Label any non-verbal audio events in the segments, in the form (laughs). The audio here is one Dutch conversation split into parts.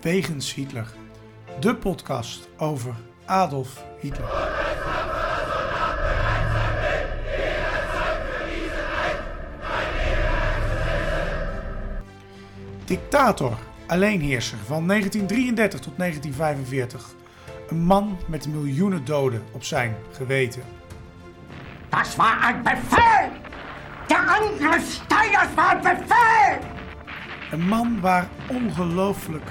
Wegens Hitler. De podcast over Adolf Hitler. Dictator, alleenheerser van 1933 tot 1945. Een man met miljoenen doden op zijn geweten. Das war ein Befehl! Der Angriff Steiners war ein Befehl! Een man waar ongelooflijk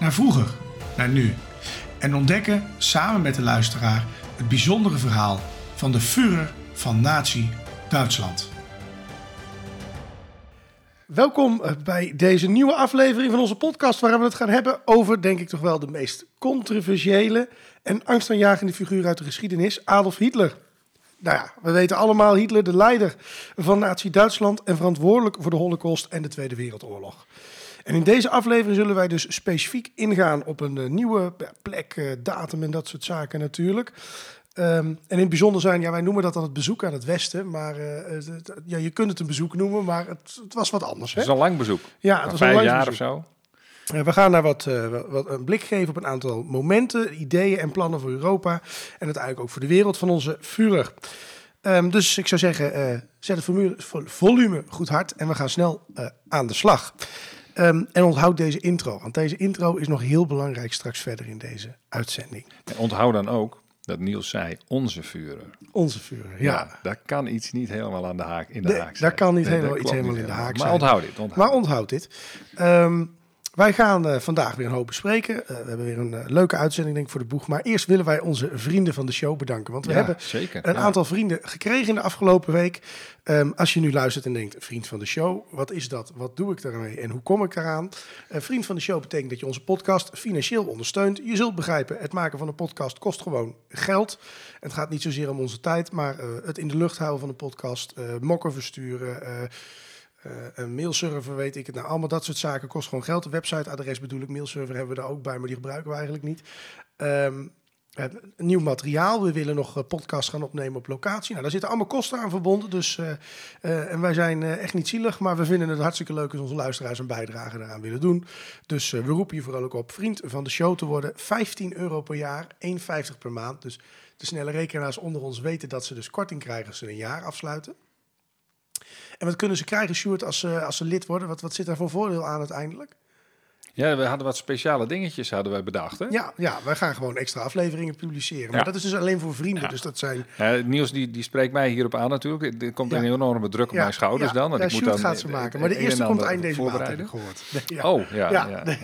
naar vroeger, naar nu. En ontdekken samen met de luisteraar het bijzondere verhaal van de Führer van Nazi Duitsland. Welkom eh, bij deze nieuwe aflevering van onze podcast, waar we het gaan hebben over, denk ik toch wel, de meest controversiële en angstaanjagende figuur uit de geschiedenis, Adolf Hitler. Nou ja, we weten allemaal Hitler, de leider van Nazi-Duitsland en verantwoordelijk voor de Holocaust en de Tweede Wereldoorlog. En in deze aflevering zullen wij dus specifiek ingaan op een eh, nieuwe plek, eh, datum en dat soort zaken natuurlijk. Ehm, en in het bijzonder zijn, ja, wij noemen dat dan het bezoek aan het Westen. Maar eh, ja, je kunt het een bezoek noemen, maar het, het was wat anders. Hè? Het is een lang bezoek. Ja, het was een vijf lang jaar bezoek. of zo. We gaan daar wat, wat een blik geven op een aantal momenten, ideeën en plannen voor Europa. En uiteindelijk ook voor de wereld van onze Führer. Ehm, dus ik zou zeggen, zet het volume, vol- volume goed hard en we gaan snel aan de slag. Ehm, en onthoud deze intro, want deze intro is nog heel belangrijk straks verder in deze uitzending. En onthoud dan ook dat Niels zei onze vuren. Onze Führer, ja. daar kan iets niet helemaal aan de haak in de Nee, haak zijn. daar kan niet Nee, helemaal iets helemaal in de haak Maar zijn. onthoud dit. Onthoud. Maar onthoud dit. Ehm, wij gaan eh, vandaag weer een hoop bespreken. Eh, we hebben weer een eh, leuke uitzending denk ik voor de boeg. Maar eerst willen wij onze vrienden van de show bedanken. Want we Ja, hebben zeker. een Ja. aantal vrienden gekregen in de afgelopen week. Ehm, als je nu luistert en denkt, vriend van de show, wat is dat? Wat doe ik daarmee en hoe kom ik eraan? Vriend van de show betekent dat je onze podcast financieel ondersteunt. Je zult begrijpen, het maken van een podcast kost gewoon geld. Het gaat niet zozeer om onze tijd, maar het in de lucht houden van een podcast, mokken versturen... eh, een mailserver, weet ik het. Nou, allemaal dat soort zaken kost gewoon geld. Een websiteadres bedoel ik. Mailserver hebben we daar ook bij, maar die gebruiken we eigenlijk niet. Ehm, eh, nieuw materiaal. We willen nog eh, podcasts gaan opnemen op locatie. Nou, daar zitten allemaal kosten aan verbonden. Dus, eh, en wij zijn echt niet zielig, maar we vinden het hartstikke leuk als onze luisteraars een bijdrage daaraan willen doen. Dus we roepen je vooral ook op vriend van de show te worden. 15 euro per jaar, 1,50 per maand. Dus de snelle rekenaars onder ons weten dat ze dus korting krijgen als ze een jaar afsluiten. En wat kunnen ze krijgen, Sjoerd, als ze, als ze lid worden? Wat, wat zit daar voor voordeel aan uiteindelijk? Ja, we hadden wat speciale dingetjes hadden wij bedacht. Hè? Ja, ja, wij gaan gewoon extra afleveringen publiceren. Maar Ja. dat is dus alleen voor vrienden. Ja. Dus dat zijn... Ja, Niels die, die spreekt mij hierop aan natuurlijk. Er komt een enorme druk op mijn schouders dan. Want ja, ik moet dan gaat ze maken. Maar de eerste komt eind deze maand, heb ik voorbereiden. gehoord. Nee, (laughs) ja. Oh, ja.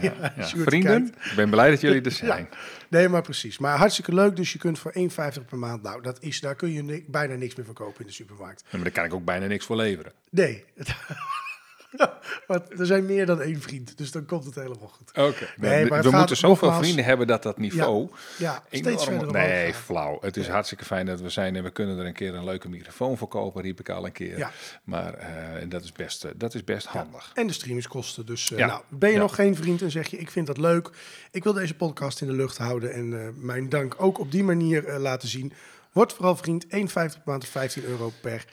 Ja, Vrienden, ik ben blij dat jullie er (laughs) zijn. Nee, maar precies. Maar hartstikke leuk. Dus je kunt voor 1,50 per maand... Nou, dat is, daar kun je bijna niks meer verkopen in de supermarkt. Maar daar kan ik ook bijna niks voor leveren. Nee. (laughs) (laughs) maar er zijn meer dan één vriend. Dus dan komt het helemaal goed. Oké. Nee, we we moeten zoveel nogmaals- vrienden hebben dat dat niveau... Ja, steeds verder Nee, flauw. Het is hartstikke fijn dat we zijn en we kunnen er een keer een leuke microfoon voor kopen, riep ik al een keer. Ja. Maar en dat is best, eh, dat is best handig. En de streamingskosten. Dus eh, nou, ben je nog geen vriend en zeg je, ik vind dat leuk. Ik wil deze podcast in de lucht houden en mijn dank ook op die manier laten zien. Word vooral vriend, 1,50 per maand of 15 euro per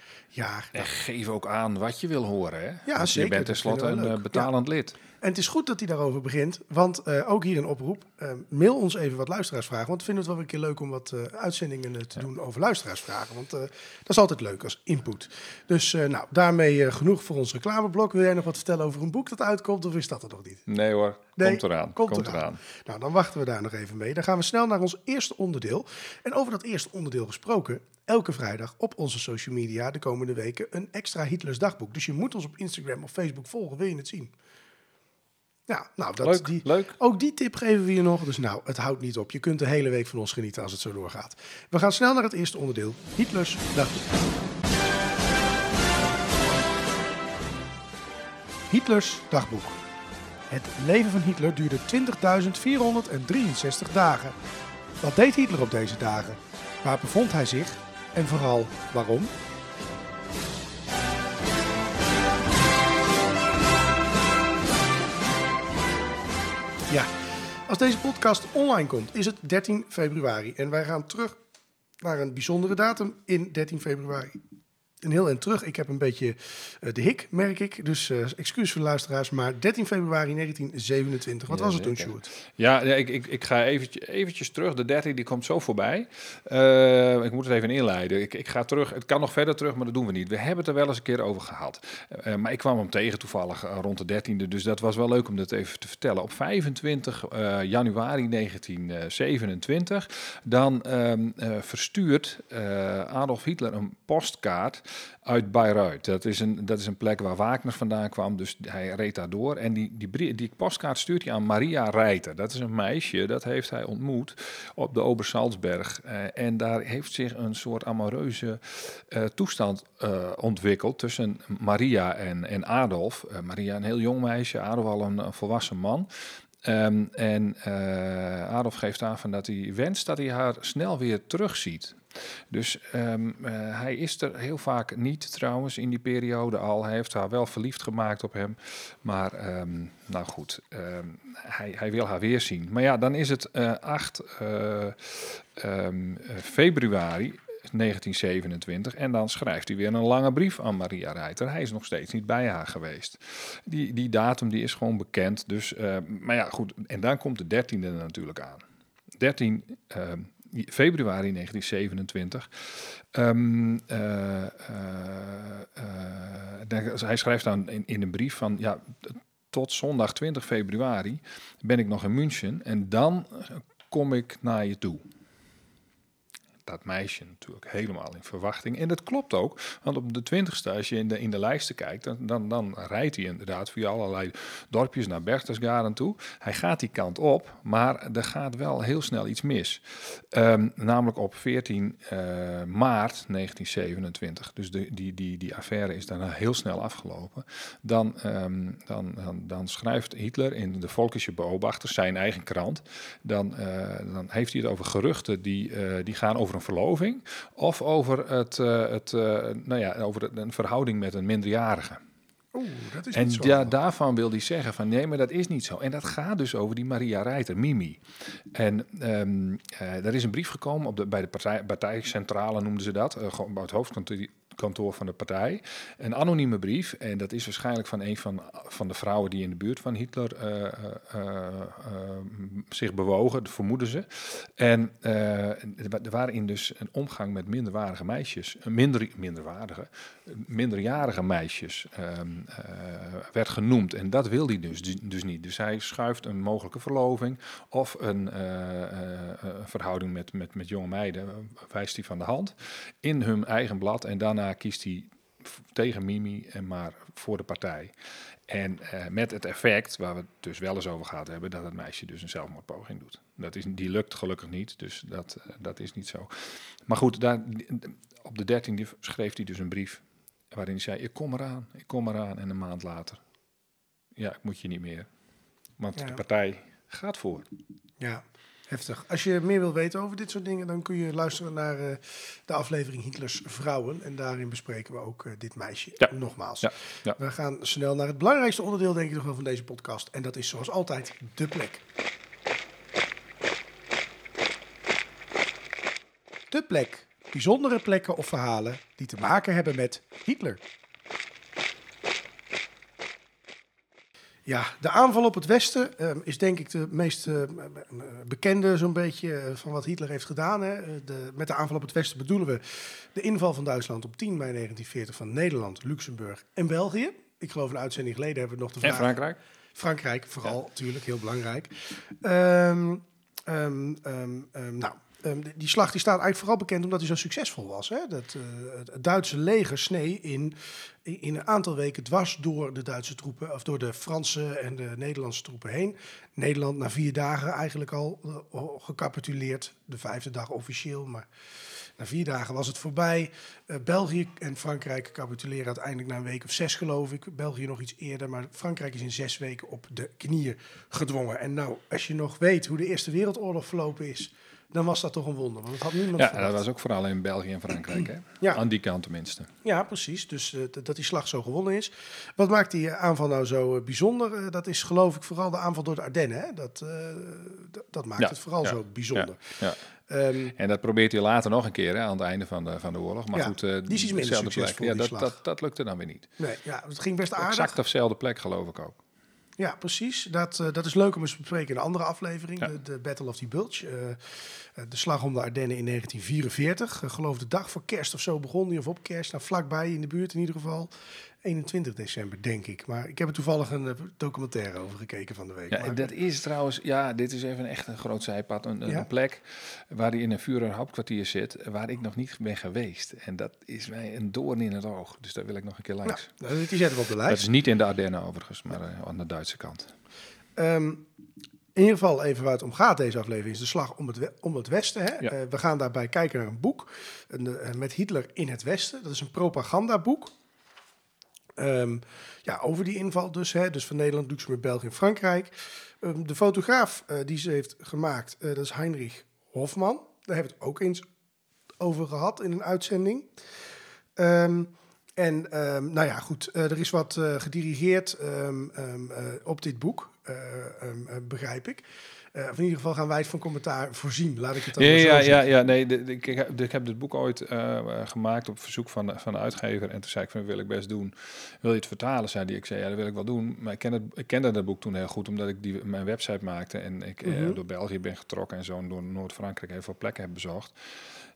En geef ook aan wat je wil horen. Hè? Ja, Want zeker, Je bent tenslotte een eh, betalend lid. En het is goed dat hij daarover begint, want eh, ook hier een oproep. eh, mail ons even wat luisteraarsvragen, want we vinden het wel een keer leuk om wat uitzendingen te doen over luisteraarsvragen. Want dat is altijd leuk als input. Dus nou, daarmee genoeg voor ons reclameblok. Wil jij nog wat vertellen over een boek dat uitkomt of is dat er nog niet? Nee hoor, Nee, komt eraan. komt Komt, eraan. eraan. Nou, dan wachten we daar nog even mee. Dan gaan we snel naar ons eerste onderdeel. En over dat eerste onderdeel gesproken, elke vrijdag op onze social media de komende weken een extra Hitlers dagboek. Dus je moet ons op Instagram of Facebook volgen, wil je het zien. Ja, nou, dat, Leuk, die, leuk. ook die tip geven we je nog. Dus nou, het houdt niet op. Je kunt de hele week van ons genieten als het zo doorgaat. We gaan snel naar het eerste onderdeel, Hitlers dagboek. Hitlers dagboek. Het leven van Hitler duurde 20.463 dagen. Wat deed Hitler op deze dagen? Waar bevond hij zich? En vooral waarom? Ja, als deze podcast online komt, is het 13 februari. En wij gaan terug naar een bijzondere datum in 13 februari. Een heel en terug. Ik heb een beetje uh, de hik, merk ik. Dus uh, excuus voor de luisteraars. Maar 13 februari 1927. Wat Ja, was het toen. Sjoerd? Ja, ja, ik, ik, ik ga eventjes, eventjes terug. De 13 die komt zo voorbij. Eh, ik moet het even inleiden. Ik, ik ga terug. Het kan nog verder terug, maar dat doen we niet. We hebben het er wel eens een keer over gehad. Eh, maar ik kwam hem tegen toevallig eh, rond de 13e. Dus dat was wel leuk om dat even te vertellen. Op 25 eh, januari 1927 dan ehm, eh, verstuurt eh, Adolf Hitler een postkaart uit Bayreuth. Dat is, een, dat is een plek waar Wagner vandaan kwam, dus hij reed daar door. En die, die, die postkaart stuurt hij aan Maria Reiter. Dat is een meisje, dat heeft hij ontmoet op de Obersalzberg. Eh, en daar heeft zich een soort amoureuze eh, toestand eh, ontwikkeld tussen Maria en, en Adolf. Maria een heel jong meisje, Adolf al een, volwassen man. Ehm, en Adolf geeft aan van dat hij wenst dat hij haar snel weer terugziet. Dus ehm, eh, hij is er heel vaak niet trouwens in die periode al. Hij heeft haar wel verliefd gemaakt op hem. Maar ehm, nou goed, ehm, hij, hij wil haar weer zien. Maar ja, dan is het eh 8 eh, eh, februari 1927 en dan schrijft hij weer een lange brief aan Maria Reiter. Hij is nog steeds niet bij haar geweest. Die, die datum die is gewoon bekend. Dus, maar ja, goed. En dan komt de 13e er natuurlijk aan. 13 ehm, februari 1927. Ehm, eh, eh, eh, dan- hij schrijft dan in, in een brief van ja, tot zondag 20 februari ben ik nog in München en dan kom ik naar je toe. Dat meisje natuurlijk helemaal in verwachting. En dat klopt ook, want op de 20ste, als je in de, in de lijsten kijkt, dan, dan, dan rijdt hij inderdaad via allerlei dorpjes naar Berchtesgaden toe. Hij gaat die kant op, maar er gaat wel heel snel iets mis. Ehm, namelijk op 14 eh, maart 1927, dus de, die, die, die affaire is daarna heel snel afgelopen. Dan, ehm, dan, dan, dan schrijft Hitler in de Volkische Beobachter, zijn eigen krant, dan, eh, dan heeft hij het over geruchten die, eh, die gaan over een verloving of over, het, eh, het, eh, nou ja, over een verhouding met een minderjarige. Oeh, dat is En niet zo. ja, daarvan wil hij zeggen van nee, maar dat is niet zo. En dat gaat dus over die Maria Reiter, Mimi. En eh, er is een brief gekomen op de, bij de partij, partijcentrale, noemden ze dat, gewoon bij het hoofdkantoor kantoor van de partij. Een anonieme brief. En dat is waarschijnlijk van een van, van de vrouwen die in de buurt van Hitler eh, eh, eh, zich bewogen, vermoeden ze. En er waren in dus een omgang met minderwaardige meisjes, minder, minderwaardige, minderjarige meisjes ehm, eh, werd genoemd. En dat wil hij dus, dus niet. Dus hij schuift een mogelijke verloving of een verhouding met, met, met jonge meiden, wijst hij van de hand in hun eigen blad. En daarna kiest hij tegen Mimi en maar voor de partij. En eh, met het effect, waar we het dus wel eens over gehad hebben, dat het meisje dus een zelfmoordpoging doet. Dat is, die lukt gelukkig niet, dus dat, eh, dat is niet zo. Maar goed, daar, op de 13e schreef hij dus een brief waarin hij zei, ik kom eraan, ik kom eraan. En een maand later, ja, ik moet je niet meer. Want Ja. de partij gaat voor. Ja, heftig. Als je meer wil weten over dit soort dingen, dan kun je luisteren naar eh, de aflevering Hitlers Vrouwen. En daarin bespreken we ook eh, dit meisje Ja. nogmaals. Ja, ja. We gaan snel naar het belangrijkste onderdeel, denk ik nog wel, van deze podcast. En dat is zoals altijd de plek. De plek. Bijzondere plekken of verhalen die te maken hebben met Hitler. Ja, de aanval op het Westen ehm, is denk ik de meest eh, bekende zo'n beetje eh, van wat Hitler heeft gedaan. Hè. Eh, De, met de aanval op het Westen bedoelen we de inval van Duitsland op 10 mei 1940 van Nederland, Luxemburg en België. Ik geloof een uitzending geleden hebben we nog de vraag... En Frankrijk? Frankrijk vooral, natuurlijk, heel belangrijk. Ehm, ehm, nou, ehm, die- slag die staat eigenlijk vooral bekend omdat hij zo succesvol was. Hè? Dat, eh, het- Duitse leger snee in, in in een aantal weken dwars door de Duitse troepen, of door de Franse en de Nederlandse troepen heen. Nederland na vier dagen eigenlijk al eh, gecapituleerd. De vijfde dag officieel, maar Na vier dagen was het voorbij. Eh, België en Frankrijk capituleren uiteindelijk na een week of zes, geloof ik. België nog iets eerder, maar Frankrijk is in zes weken op de knieën gedwongen. En nou, als je nog weet hoe de Eerste Wereldoorlog verlopen is, dan was dat toch een wonder. Want dat had niemand Ja, verwacht. dat was ook vooral in België en Frankrijk. Hè? Ja. Aan die kant tenminste. Ja, precies. Dus eh, dat die slag zo gewonnen is. Wat maakt die eh, aanval nou zo eh, bijzonder? Dat is geloof ik vooral de aanval door de Ardennen. Hè? Dat, dat maakt Ja, het vooral ja, zo bijzonder. Ja. Ehm, En dat probeert hij later nog een keer hè, aan het einde van de, van de oorlog. Maar goed, die is iets minder succesvol, plek. Ja, dat, dat, dat lukte dan weer niet. nee, ja, het ging best aardig. Exact op dezelfde plek geloof ik ook. Ja, precies. Dat, eh, dat is leuk om eens te bespreken in een andere aflevering. Ja. De, de Battle of the Bulge. Eh, eh, de slag om de Ardennen in 1944. Ik geloof de dag voor kerst of zo begon die. Of op kerst. Nou, vlakbij in de buurt in ieder geval. 21 december, denk ik. Maar ik heb er toevallig een eh, documentaire over gekeken van de week. Ja, Maar- en dat is trouwens, ja, dit is even echt een groot zijpad. Een, een plek waar hij in een Führer hauptkwartier zit, waar ik nog niet ben geweest. En dat is mij een doorn in het oog. Dus daar wil ik nog een keer nou, langs. nou, die zetten we op de dat lijst. is niet in de Ardennen overigens, maar eh, aan de Duitse kant. Ehm, in ieder geval even waar het om gaat deze aflevering is de slag om het, om het Westen. Hè? Ja. Eh, we gaan daarbij kijken naar een boek een, met Hitler in het Westen. Dat is een propagandaboek. Ehm, ja, over die inval dus. Hè? Dus van Nederland, Luxemburg, België en Frankrijk. Ehm, de fotograaf eh, die ze heeft gemaakt, eh, dat is Heinrich Hofman. Daar hebben we het ook eens over gehad in een uitzending. Ehm, en nou ja, goed, eh, er is wat gedirigeerd op dit boek, begrijp ik. Eh, of in ieder geval gaan wij het van commentaar voorzien, laat ik het dan Ja, ja, ja, ja, nee, de, de- ik, heb- ik heb dit boek ooit eh, gemaakt op verzoek van van de uitgever. En toen zei ik van, wil ik best doen. Wil je het vertalen? Zei die. Ik zei, ja, dat wil ik wel doen. Maar ik, ken het, ik kende dat boek toen heel goed, omdat ik die, mijn website maakte. En ik eh, Mhm. door België ben getrokken en zo en door Noord-Frankrijk heel veel plekken heb bezocht.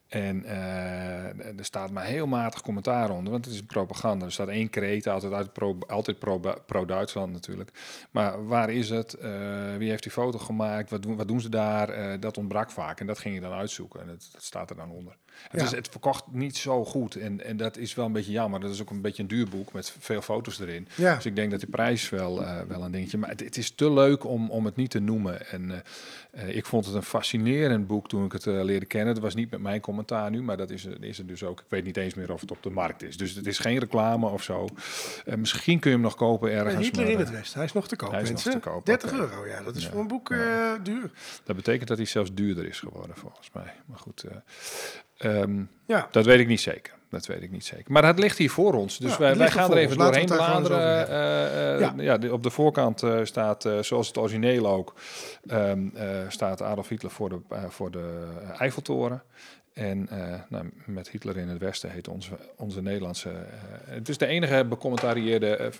En eh, er staat maar heel matig commentaar onder, want het is propaganda. Er staat één kreet, altijd, pro, altijd pro- pro-Duitsland natuurlijk. Maar waar is het? Eh, wie heeft die foto gemaakt? Wat doen, wat doen ze daar? Eh, dat ontbrak vaak en dat ging je dan uitzoeken. En dat staat er dan onder. Het, is, het verkocht niet zo goed en, en dat is wel een beetje jammer. Dat is ook een beetje een duur boek met veel foto's erin. Dus ik denk dat die prijs wel, eh, wel een dingetje. Maar het, het is te leuk om, om het niet te noemen. En eh, eh, ik vond het een fascinerend boek toen ik het leerde kennen. Het was niet met mijn commentaar nu, maar dat is, er- is het dus ook. Ik weet niet eens meer of het op de markt is. Dus het is geen reclame of zo. Misschien kun je hem nog kopen ergens. En Hitler maar, in het Westen, hij is nog te koop, hij is nog te koop, 30 oké. euro, ja, dat is Ja. voor een boek Ja. duur. Dat betekent dat hij zelfs duurder is geworden, volgens mij. Maar goed, eh, ehm, Ja, dat weet ik niet zeker. Dat weet ik niet zeker. Maar het ligt hier voor ons. Dus Ja, wij, wij gaan er even doorheen bladeren. Eh, eh, ja. de- op de voorkant eh, staat, zoals het origineel ook, ehm, eh, staat Adolf Hitler voor de, voor de Eiffeltoren. En eh, nou, met Hitler in het Westen heet onze, onze Nederlandse. eh, het is de enige becommentarieerde eh,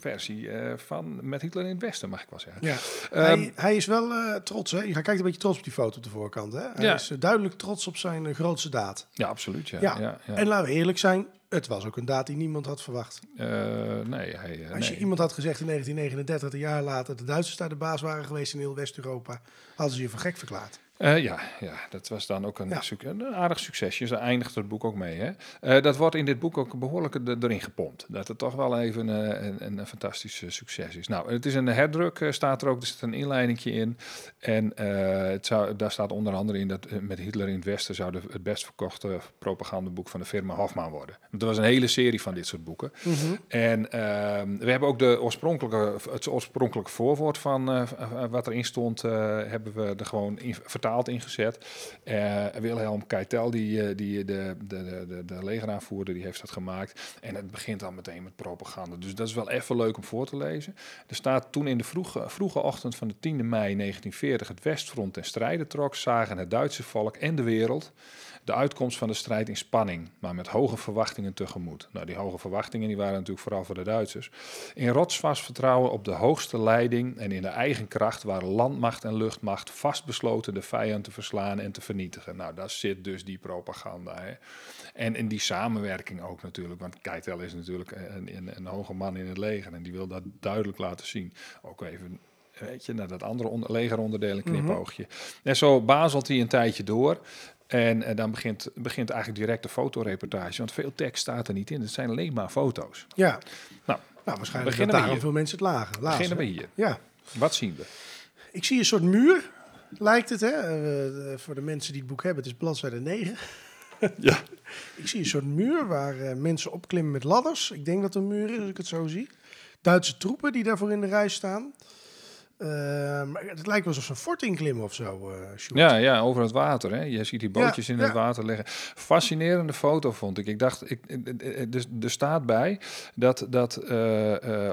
versie van Met Hitler in het Westen, mag ik wel zeggen. ja. Ehm, hij, hij is wel trots, hè? Je kijkt een beetje trots op die foto op de voorkant, hè? Hij Ja. is duidelijk trots op zijn grootste daad. ja, absoluut. Ja, Ja. En laten we eerlijk zijn, het was ook een daad die niemand had verwacht. Nee, hij, Als je nee. iemand had gezegd in 1939, een jaar later, de Duitsers daar de baas waren geweest in heel West-Europa, hadden ze je voor gek verklaard. Eh, ja, ja, dat was dan ook een, Ja. suc- een aardig succesje. Daar eindigt het boek ook mee. Hè? Eh, dat wordt in dit boek ook behoorlijk er- erin gepompt. Dat het toch wel even eh, een, een, een fantastisch succes is. Nou, het is een herdruk, staat er ook. Er zit een inleidingje in. En het zou, daar staat onder andere in dat met Hitler in het Westen zou de, het best verkochte propagandaboek van de firma Hofman worden. Want er was een hele serie van dit soort boeken. En ehm, we hebben ook de oorspronkelijke, het oorspronkelijke voorwoord van wat erin stond, hebben we er gewoon in, vertaald ingezet. Eh, Wilhelm Keitel, die, eh, die de, de, de, de, de legeraanvoerder, die heeft dat gemaakt. En het begint dan meteen met propaganda. Dus dat is wel even leuk om voor te lezen. Er staat toen in de vroege, vroege ochtend van de 10e mei 1940 het Westfront ten strijde trok, zagen het Duitse volk en de wereld de uitkomst van de strijd in spanning, maar met hoge verwachtingen tegemoet. Nou, die hoge verwachtingen die waren natuurlijk vooral voor de Duitsers. In rotsvast vertrouwen op de hoogste leiding en in de eigen kracht waren landmacht en luchtmacht vastbesloten de vijand te verslaan en te vernietigen. Nou, daar zit dus die propaganda. Hè. En in die samenwerking ook natuurlijk, want Keitel is natuurlijk een, een, een hoge man in het leger en die wil dat duidelijk laten zien. Ook even weet je, naar dat andere onder, legeronderdeel een knipoogje. En zo bazelt hij een tijdje door. En, eh, dan begint, begint eigenlijk direct de fotoreportage. Want veel tekst staat er niet in. Het zijn alleen maar foto's. Ja, Nou, nou waarschijnlijk dat Beginnen we daarom hier. veel mensen het lagen. lazen. beginnen we hier. Ja, Wat zien we? ik zie een soort muur, lijkt het, hè? Eh, eh, voor de mensen die het boek hebben, het is bladzijde 9. (laughs) Ja. Ik zie een soort muur waar mensen opklimmen met ladders. Ik denk dat het een muur is, als ik het zo zie. Duitse troepen die daarvoor in de rij staan. Eh, maar het lijkt wel alsof ze een fort inklimmen of zo, eh. Ja, ja, over het water. Hè. Je ziet die bootjes Ja, in het water liggen. Fascinerende foto vond ik. Ik dacht, ik, eh, dus er staat bij dat, dat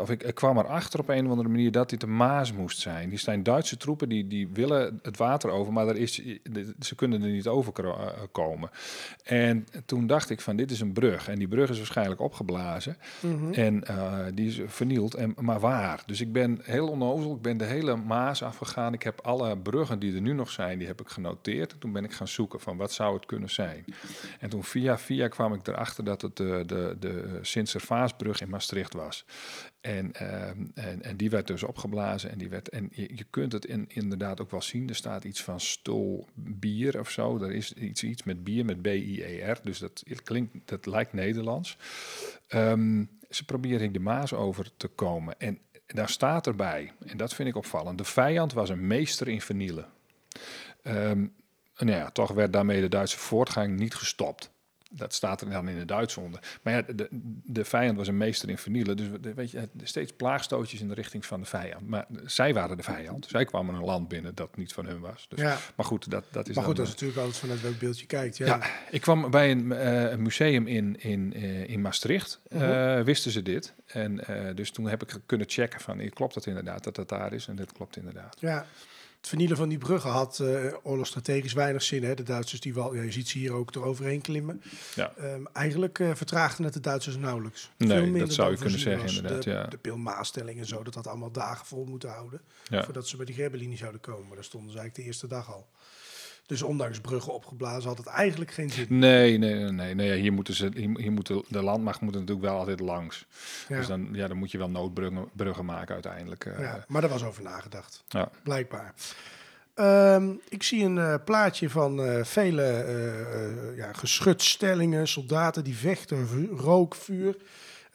of ik, ik kwam erachter op een of andere manier dat dit de Maas moest zijn. Die zijn Duitse troepen die, die willen het water over, maar er is, ze kunnen er niet over komen. En toen dacht ik van, dit is een brug. En die brug is waarschijnlijk opgeblazen. Mhm. En die is vernield. En, maar waar? Dus ik ben heel onnozel. Ik ben de hele Maas afgegaan. Ik heb alle bruggen die er nu nog zijn, die heb ik genoteerd. En toen ben ik gaan zoeken van wat zou het kunnen zijn. En toen via via kwam ik erachter dat het de, de, de Sint-Servaasbrug in Maastricht was. En, ehm, en, en die werd dus opgeblazen. En, die werd, en je, je kunt het in, inderdaad ook wel zien. Er staat iets van stol bier of zo. Er is iets, iets met bier, met B-I-E-R. Dus dat klinkt, dat lijkt Nederlands. Ehm, ze proberen de Maas over te komen. En daar staat erbij, en dat vind ik opvallend, de vijand was een meester in vernielen. Ehm, nou ja, toch werd daarmee de Duitse voortgang niet gestopt. Dat staat er dan in de Duits onder. Maar ja, de, de vijand was een meester in vernielen. Dus we- weet je, steeds plaagstootjes in de richting van de vijand. Maar zij waren de vijand. Zij kwamen een land binnen dat niet van hun was. Dus, Ja. Maar goed, dat, dat is Maar goed, dan, dat is eh, natuurlijk altijd vanuit welk beeld je kijkt. Ja. ja, ik kwam bij een, eh, museum in, in, eh, in Maastricht. eh, wisten ze dit. En dus toen heb ik kunnen checken van, klopt dat inderdaad, dat dat daar is? En dit klopt inderdaad. Ja. Het vernielen van die bruggen had eh oorlogsstrategisch weinig zin. Hè? De Duitsers, die wel, ja, je ziet ze hier ook eroverheen klimmen. Ja. Ehm, eigenlijk eh, vertraagden het de Duitsers nauwelijks. Nee, dat zou je kunnen zeggen, inderdaad, De, ja. de Pilmaastelling en zo, dat had allemaal dagen vol moeten houden. Ja. Voordat ze bij die Grebbelinie zouden komen. Maar daar stonden ze eigenlijk de eerste dag al. Dus ondanks bruggen opgeblazen had het eigenlijk geen zin. Nee, nee, nee, nee. nee hier moeten ze, hier, hier moet de, landmacht moet natuurlijk wel altijd langs. Ja. Dus dan, ja, dan moet je wel noodbruggen bruggen maken uiteindelijk. eh. Ja, maar daar was over nagedacht. ja. Blijkbaar. Ehm, ik zie een eh, plaatje van eh, vele ja, geschutstellingen, soldaten die vechten, vu- rook, vuur.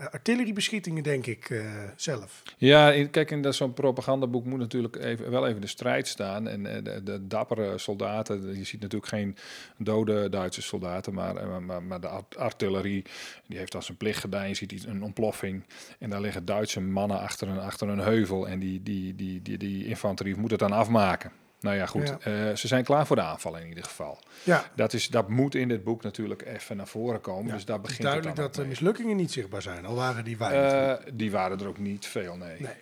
Eh, artilleriebeschietingen, denk ik eh, zelf. Ja, kijk, in zo'n propagandaboek moet natuurlijk even, wel even de strijd staan. En eh, de, de dappere soldaten, je ziet natuurlijk geen dode Duitse soldaten, maar, maar, maar de art- artillerie, die heeft als zijn plicht gedaan. Je ziet een ontploffing en daar liggen Duitse mannen achter een, achter een heuvel. En die, die, die, die, die infanterie moet het dan afmaken. Nou ja, goed. Ja. eh, ze zijn klaar voor de aanval in ieder geval. Ja, Dat, is, dat moet in dit boek natuurlijk even naar voren komen. ja, dus daar het is begint het duidelijk dan dat de mislukkingen niet zichtbaar zijn, al waren die weinig. Eh, die waren er ook niet veel, nee. nee.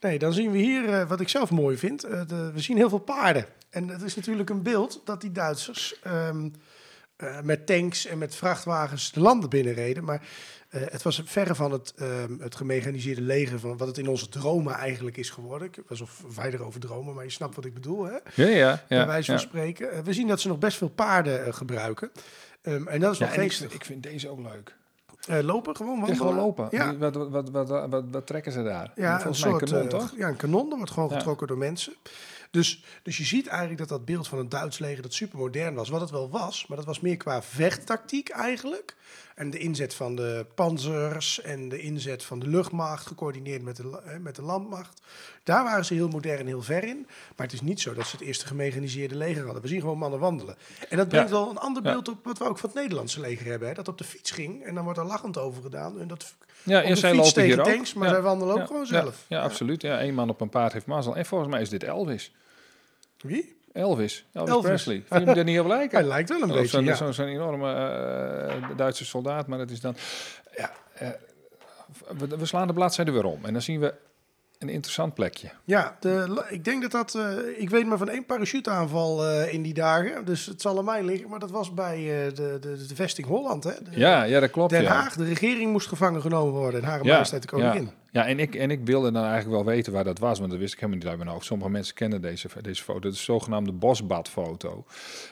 Nee, dan zien we hier eh, wat ik zelf mooi vind. De, we zien heel veel paarden. En het is natuurlijk een beeld dat die Duitsers ehm, eh, met tanks en met vrachtwagens de landen binnenreden. Maar eh, het was verre van het, ehm, het gemechaniseerde leger van wat het in onze dromen eigenlijk is geworden. Ik- Alsof wij erover dromen, maar je snapt wat ik bedoel, hè? Ja, ja, ja. bij wijze van ja. spreken. Eh, we zien dat ze nog best veel paarden eh, gebruiken. Ehm, en dat is wel ik, geestig. ik vind deze ook leuk. Eh, lopen, gewoon Ja, wandelen. gewoon lopen. Ja, Wat, wat, wat, wat, wat, wat trekken ze daar? ja een Volgens mij een soort kanon, toch? Ja, een kanon. Dat wordt gewoon Ja. getrokken door mensen. Dus, dus je ziet eigenlijk dat dat beeld van een Duits leger dat super modern was. Wat het wel was, maar dat was meer qua vechttactiek eigenlijk. En de inzet van de panzers en de inzet van de luchtmacht, gecoördineerd met de, eh, met de landmacht. Daar waren ze heel modern en heel ver in. Maar het is niet zo dat ze het eerste gemechaniseerde leger hadden. We zien gewoon mannen wandelen. En dat brengt Ja. wel een ander beeld op wat we ook van het Nederlandse leger hebben. Hè? Dat op de fiets ging en dan wordt er lachend over gedaan. En dat Ja, en zij fiets lopen hier tegen ook. tanks, maar Ja. zij wandelen ook Ja, gewoon zelf. Ja, absoluut. Ja, één man op een paard heeft mazzel. En volgens mij is dit Elvis. Wie? Elvis. Elvis, Elvis. Presley. Vind je hem er niet op lijken? (laughs) Hij lijkt wel een Of beetje, Zo'n ja. zo'n- zo'n enorme eh, Duitse soldaat, maar dat is dan... Ja, eh, we, we slaan de bladzijde weer om en dan zien we een interessant plekje. Ja, de, ik denk dat dat... eh, ik weet maar van één parachuteaanval eh, in die dagen. Dus het zal aan mij liggen. Maar dat was bij de, de, de vesting Holland, hè? De- Ja, ja dat klopt. Den ja. Haag. De regering moest gevangen genomen worden. En Hare Ja, Majesteit de Koningin. Ja, ja en, ik, en ik wilde dan eigenlijk wel weten waar dat was, want dat wist ik helemaal niet uit mijn hoofd. Sommige mensen kennen deze, deze foto. Is de zogenaamde bosbadfoto.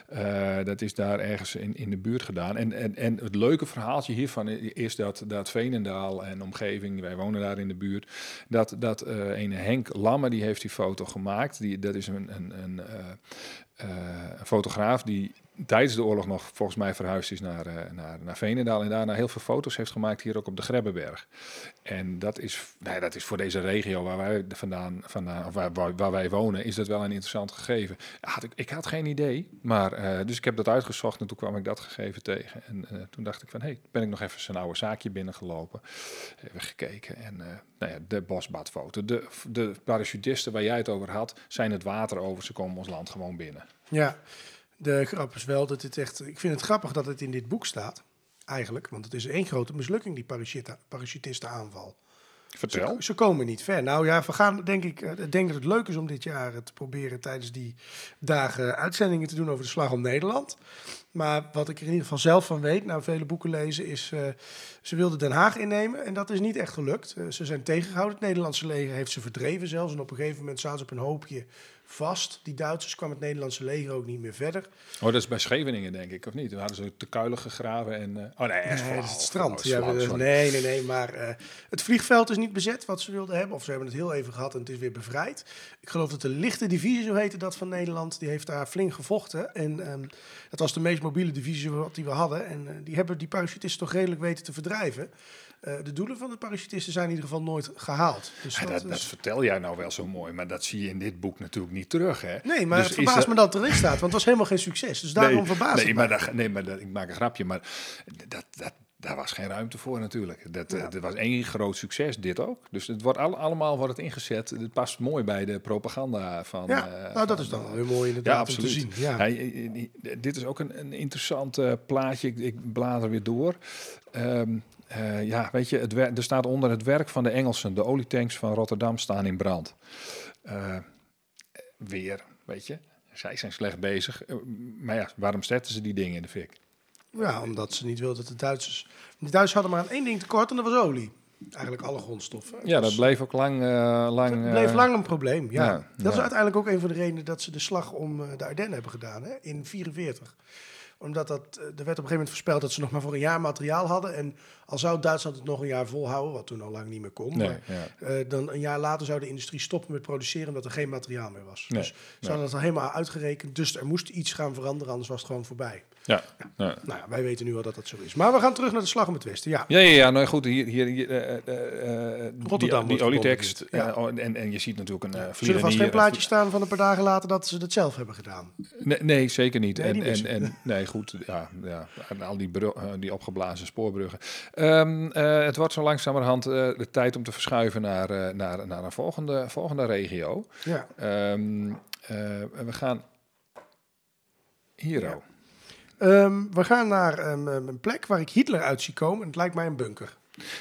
Eh dat is daar ergens in, in de buurt gedaan. En, en, en het leuke verhaaltje hiervan is dat, dat Veenendaal en omgeving, wij wonen daar in de buurt, dat, dat eh een Henk Lamme, die heeft die foto gemaakt. Die, dat is een, een, een, eh, een fotograaf die tijdens de oorlog nog volgens mij verhuisd is naar, uh, naar, naar Veenendaal en daarna heel veel foto's heeft gemaakt hier ook op de Grebbeberg. En dat is, nou dat is voor deze regio waar wij vandaan, vandaan of waar, waar, wij wonen, is dat wel een interessant gegeven. Had ik, ik had geen idee, maar uh, dus ik heb dat uitgezocht en toen kwam ik dat gegeven tegen. En uh, toen dacht ik van, hé, hey, ben ik nog even zijn oude zaakje binnengelopen, even gekeken en nou ja, de bosbadfoto. De, de parachutisten waar jij het over had, zijn het water over, ze komen ons land gewoon binnen. Ja, de grap is wel dat het echt. Ik vind het grappig dat het in dit boek staat. Eigenlijk, want het is één grote mislukking, die parachutistenaanval. Vertel. Ze, ze, komen niet ver. Nou ja, we gaan denk ik. Ik denk dat het leuk is om dit jaar te proberen tijdens die dagen uitzendingen te doen over de slag om Nederland. Maar wat ik er in ieder geval zelf van weet, na vele boeken lezen, is uh, ze wilden Den Haag innemen en dat is niet echt gelukt. Uh, ze zijn tegengehouden. Het Nederlandse leger heeft ze verdreven zelfs. En op een gegeven moment zaten ze op een hoopje vast. Die Duitsers kwam het Nederlandse leger ook niet meer verder. Oh, dat is bij Scheveningen, denk ik, of niet? We hadden ze te kuilen gegraven en... Uh... Oh nee, nee dat is het strand. ja, we, nee, nee, nee, maar uh, het vliegveld is niet bezet wat ze wilden hebben. Of ze hebben het heel even gehad en het is weer bevrijd. Ik geloof dat de lichte divisie, zo heette dat van Nederland, die heeft daar flink gevochten. En um, dat was de meest mobiele divisie wat die we hadden. En uh, die hebben die parachutisten toch redelijk weten te verdrijven. Uh, de doelen van de parachutisten zijn in ieder geval nooit gehaald. Dus ja, dat, dat, dat, vertel jij nou wel zo mooi, maar dat zie je in dit boek natuurlijk niet terug. Hè? Nee, maar dus het verbaast me dat erin staat, want het was helemaal geen succes. Dus daarom nee, verbaast nee, maar dat, nee, maar dat, ik maak een grapje, maar dat, dat, daar was geen ruimte voor natuurlijk. Dat, ja. dat was één groot succes, dit ook. Dus het wordt al, allemaal wordt het ingezet. Het past mooi bij de propaganda van... Ja, uh, nou dat is dan weer mooi inderdaad ja, absoluut. te zien. Ja. dit is ook een, een interessant uh, plaatje. Ik, ik, blader weer door. Um, uh, ja, weet je, het er staat onder het werk van de Engelsen. De olietanks van Rotterdam staan in brand. weer, weet je. Zij zijn slecht bezig. maar ja, waarom zetten ze die dingen in de fik? Ja, omdat ze niet wilden dat de Duitsers... De Duitsers hadden maar aan één ding tekort en dat was olie. Eigenlijk alle grondstoffen. Ja, dat bleef ook lang... Lang bleef lang een probleem, ja. ja dat is uiteindelijk ook een van de redenen dat ze de slag om de Ardennen hebben gedaan, hè, in 1944 omdat dat, er werd op een gegeven moment voorspeld dat ze nog maar voor een jaar materiaal hadden. En al zou Duitsland het nog een jaar volhouden, wat toen al lang niet meer kon. Nee, maar, ja. uh, dan een jaar later zou de industrie stoppen met produceren omdat er geen materiaal meer was. Nee, dus ze nee. hadden dat al helemaal uitgerekend. Dus er moest iets gaan veranderen, anders was het gewoon voorbij. Ja. ja. Nou ja, wij weten nu wel dat dat zo is. Maar we gaan terug naar de slag om het Westen. Ja, ja, ja, ja nou goed, hier, hier, hier uh, Rotterdam die, die olietekst. Ja. en, en je ziet natuurlijk een uh, Zullen er vast geen plaatje staan van een paar dagen later dat ze het zelf hebben gedaan? Nee, nee zeker niet. En, en, en, nee, goed, ja, ja, al die, die opgeblazen spoorbruggen. Um, uh, het wordt zo langzamerhand uh, de tijd om te verschuiven naar, uh, naar, naar een volgende, volgende regio. Ja. Um, we gaan hier. Ja. Um, we gaan naar een plek waar ik Hitler uit zie komen. En het lijkt mij een bunker.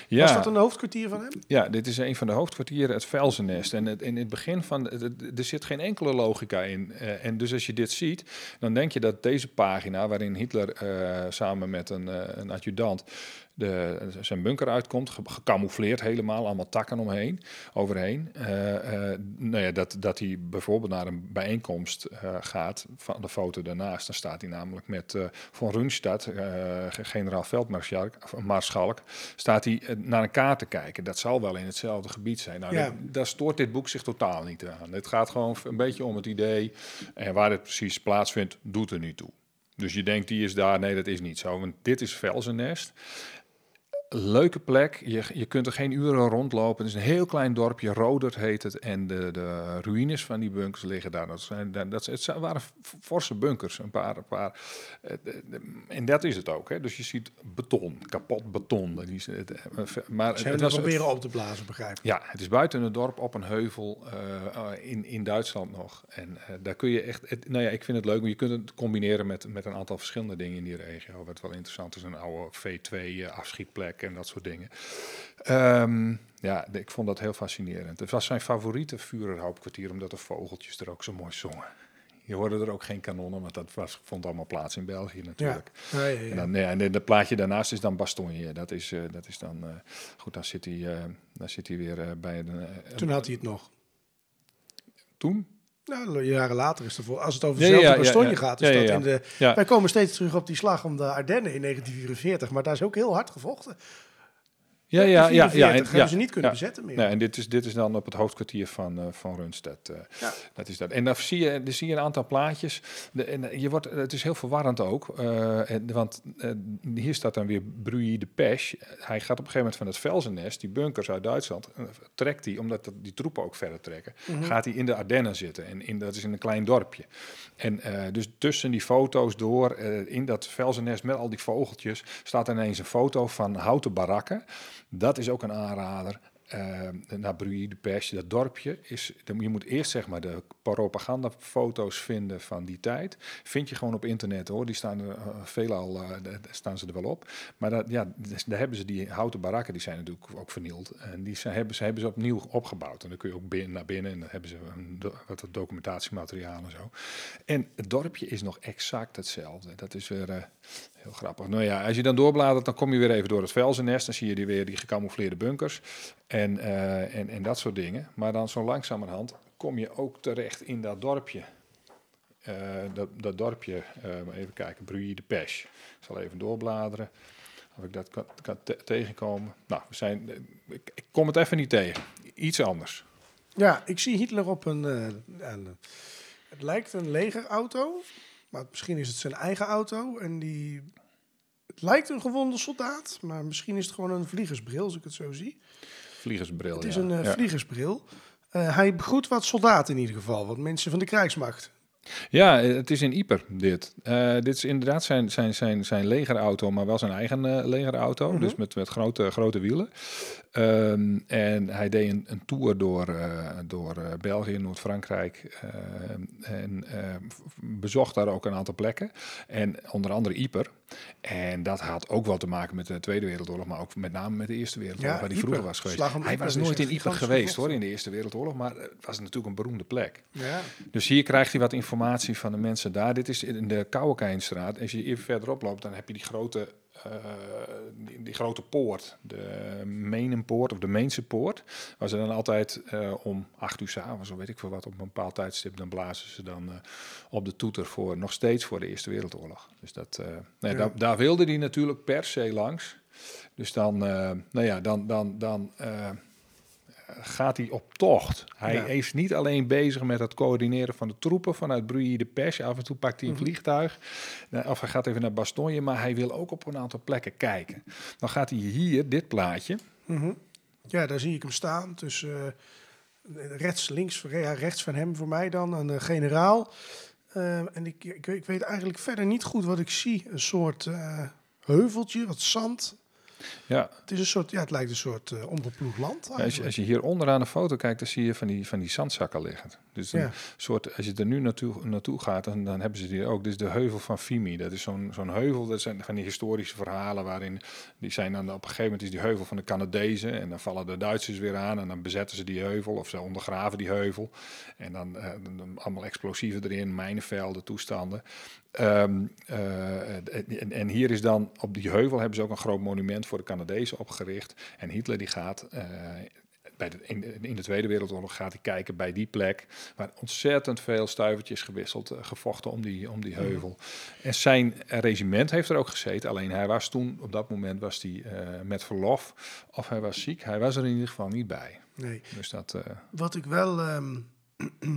Ja. Was dat een hoofdkwartier van hem? Ja, dit is een van de hoofdkwartieren, het Velzennest. En het, in het begin van, er zit geen enkele logica in. Uh, en dus als je dit ziet, dan denk je dat deze pagina, waarin Hitler uh, samen met een, uh, een adjudant de, zijn bunker uitkomt, gecamoufleerd helemaal, allemaal takken omheen, overheen. Uh, uh, nou ja, dat, dat hij bijvoorbeeld naar een bijeenkomst uh, gaat, van de foto daarnaast, dan staat hij namelijk met Von Rundstad, generaal veldmaarschalk, staat hij naar een kaart te kijken. Dat zal wel in hetzelfde gebied zijn. Nou, ja. dat, daar stoort dit boek zich totaal niet aan. Het gaat gewoon een beetje om het idee, en waar het precies plaatsvindt, doet er niet toe. Dus je denkt, die is daar. Nee, dat is niet zo. Want dit is Velzennest leuke plek. Je, je kunt er geen uren rondlopen. Het is een heel klein dorpje, Rodert heet het. En de, de ruïnes van die bunkers liggen daar. Dat, zijn, dat, het waren forse bunkers, een paar. Een paar eh, en dat is het ook. Hè. Dus je ziet beton, kapot beton. Maar Ze het was proberen op te blazen, begrijp ik. Ja, het is buiten het dorp op een heuvel uh, in, in Duitsland nog. En uh, daar kun je echt... Het, nou ja, ik vind het leuk, maar je kunt het combineren met, met een aantal verschillende dingen in die regio. Wat wel interessant is, een oude V2 en dat soort dingen. Um, ja, ik vond dat heel fascinerend. Het was zijn favoriete Führerhauptkwartier, omdat de vogeltjes er ook zo mooi zongen. Je hoorde er ook geen kanonnen, want dat was, vond allemaal plaats in België natuurlijk. Ja. Ja, ja, en, dan, ja, en het plaatje daarnaast is dan Bastogne. Dat is, uh, dat is dan, uh, goed, dan zit hij, uh, dan zit hij weer bij de... Toen had hij het nog. Toen? Nou, jaren later is er voor. Als het over dezelfde ja, gaat, is dat in de. Wij komen steeds terug op die slag om de Ardennen in 1944, maar daar is ook heel hard gevochten. Ja, ja, ja, ja. 44 en- hebben ja, ze niet kunnen ja. bezetten meer. Nee, en dit is, dit is dan op het hoofdkwartier van, eh van Rundstedt. eh. Ja. Dat is dat. En dan zie je, dan zie je een aantal plaatjes. De, en eh, je wordt, het is heel verwarrend ook. en- want hier staat dan weer Bruy de Pesch. Hij gaat op een gegeven moment van het Velzennest, die bunkers uit Duitsland, trekt hij, omdat dat- die troepen ook verder trekken, Mhm. gaat hij in de Ardennen zitten. En in, dat is in een klein dorpje. En dus tussen die foto's door, in dat Velzennest met al die vogeltjes, staat ineens een foto van houten barakken. Dat is ook een aanrader. Eh naar Bruy de Perche, dat dorpje is. Je moet eerst zeg maar de propagandafoto's vinden van die tijd. Vind je gewoon op internet hoor. Die staan er eh, veelal eh, staan ze er wel op. Maar dat, ja, dus daar hebben ze die houten barakken, die zijn natuurlijk ook vernield. En die hebben, ze, hebben ze opnieuw opgebouwd. En dan kun je ook naar binnen en dan hebben ze wat documentatiemateriaal en zo. En het dorpje is nog exact hetzelfde. Dat is weer heel grappig. Nou ja, als je dan doorbladert, dan kom je weer even door het velzennest. Dan zie je die weer die gecamoufleerde bunkers en, eh, en, en dat soort dingen. Maar dan zo langzamerhand kom je ook terecht in dat dorpje. Eh, dat, dat dorpje, eh, even kijken, Bruy de Pesch. Ik zal even doorbladeren of ik dat kan, kan te- tegenkomen. Nou, we zijn, ik, ik kom het even niet tegen. Iets anders. Ja, ik zie Hitler op een, een- Het lijkt een legerauto, maar misschien is het zijn eigen auto. En die. Het lijkt een gewonde soldaat, maar misschien is het gewoon een vliegersbril, als ik het zo zie. Vliegersbril. Het is ja. een eh, vliegersbril. Eh, hij begroet wat soldaten in ieder geval, wat mensen van de krijgsmacht. Ja, eh, het is in Ieper dit. Eh, dit is inderdaad zijn, zijn, zijn, zijn legerauto, maar wel zijn eigen legerauto. Mhm. Dus met, met grote, grote wielen. Ehm, en hij deed een, een tour door, eh, door eh, België, Noord-Frankrijk. eh, en eh, bezocht daar ook een aantal plekken. En onder andere Ieper. En dat had ook wel te maken met de Tweede Wereldoorlog, maar ook met name met de Eerste Wereldoorlog, Ja, waar hij vroeger was geweest. Hij was nooit in Ieper geweest hoor, in de Eerste Wereldoorlog, maar het was natuurlijk een beroemde plek. Ja, Dus hier krijgt hij wat informatie van de mensen daar. Dit is in de Kouwekijnstraat. Als je even verderop loopt, dan heb je die grote, eh, die, die grote poort. De Menenpoort of de Meense poort. Waar ze dan altijd eh, om acht uur s'avonds, of weet ik veel wat, op een bepaald tijdstip... dan blazen ze dan eh, op de toeter voor, nog steeds voor de Eerste Wereldoorlog. Dus dat, nee, Ja. daar, daar wilde hij natuurlijk per se langs. Dus dan, nou ja, dan... dan, dan gaat hij op tocht. Hij Ja. is niet alleen bezig met het coördineren van de troepen vanuit Bruy de Pesch. Af en toe pakt hij een Mhm. vliegtuig. Nou, Of hij gaat even naar Bastogne, maar hij wil ook op een aantal plekken kijken. Dan gaat hij hier, dit plaatje. Mhm. ja daar zie ik hem staan. tussen eh, rechts, links, ja, rechts van hem voor mij dan, een generaal. Eh, en ik, ik, weet- ik weet eigenlijk verder niet goed wat ik zie. Een soort eh, heuveltje, wat zand. Ja, Het is een soort, ja, het lijkt een soort uh, land. als je, als je hier onderaan de foto kijkt, dan zie je van die, van die zandzakken liggen. Dus een Ja. soort, als je er nu naartoe, naartoe gaat, dan, dan hebben ze die ook. Dit is de heuvel van Fimi. Dat is zo'n zo'n heuvel, dat zijn van die historische verhalen waarin, die zijn dan op een gegeven moment is die heuvel van de Canadezen. En dan vallen de Duitsers weer aan en dan bezetten ze die heuvel of ze ondergraven die heuvel. En dan, dan- dan allemaal explosieven erin, mijnenvelden, toestanden. Ehm, eh, en, en hier is dan op die heuvel hebben ze ook een groot monument voor de Canadezen opgericht. En Hitler die gaat eh, bij de, in, in de Tweede Wereldoorlog gaat hij kijken bij die plek waar ontzettend veel stuivertjes gewisseld, eh, gevochten om die, om die heuvel. En zijn regiment heeft er ook gezeten. Alleen hij was toen op dat moment was hij met verlof of hij was ziek. Hij was er in ieder geval niet bij. Nee. Dus dat. Wat ik wel ehm, eh,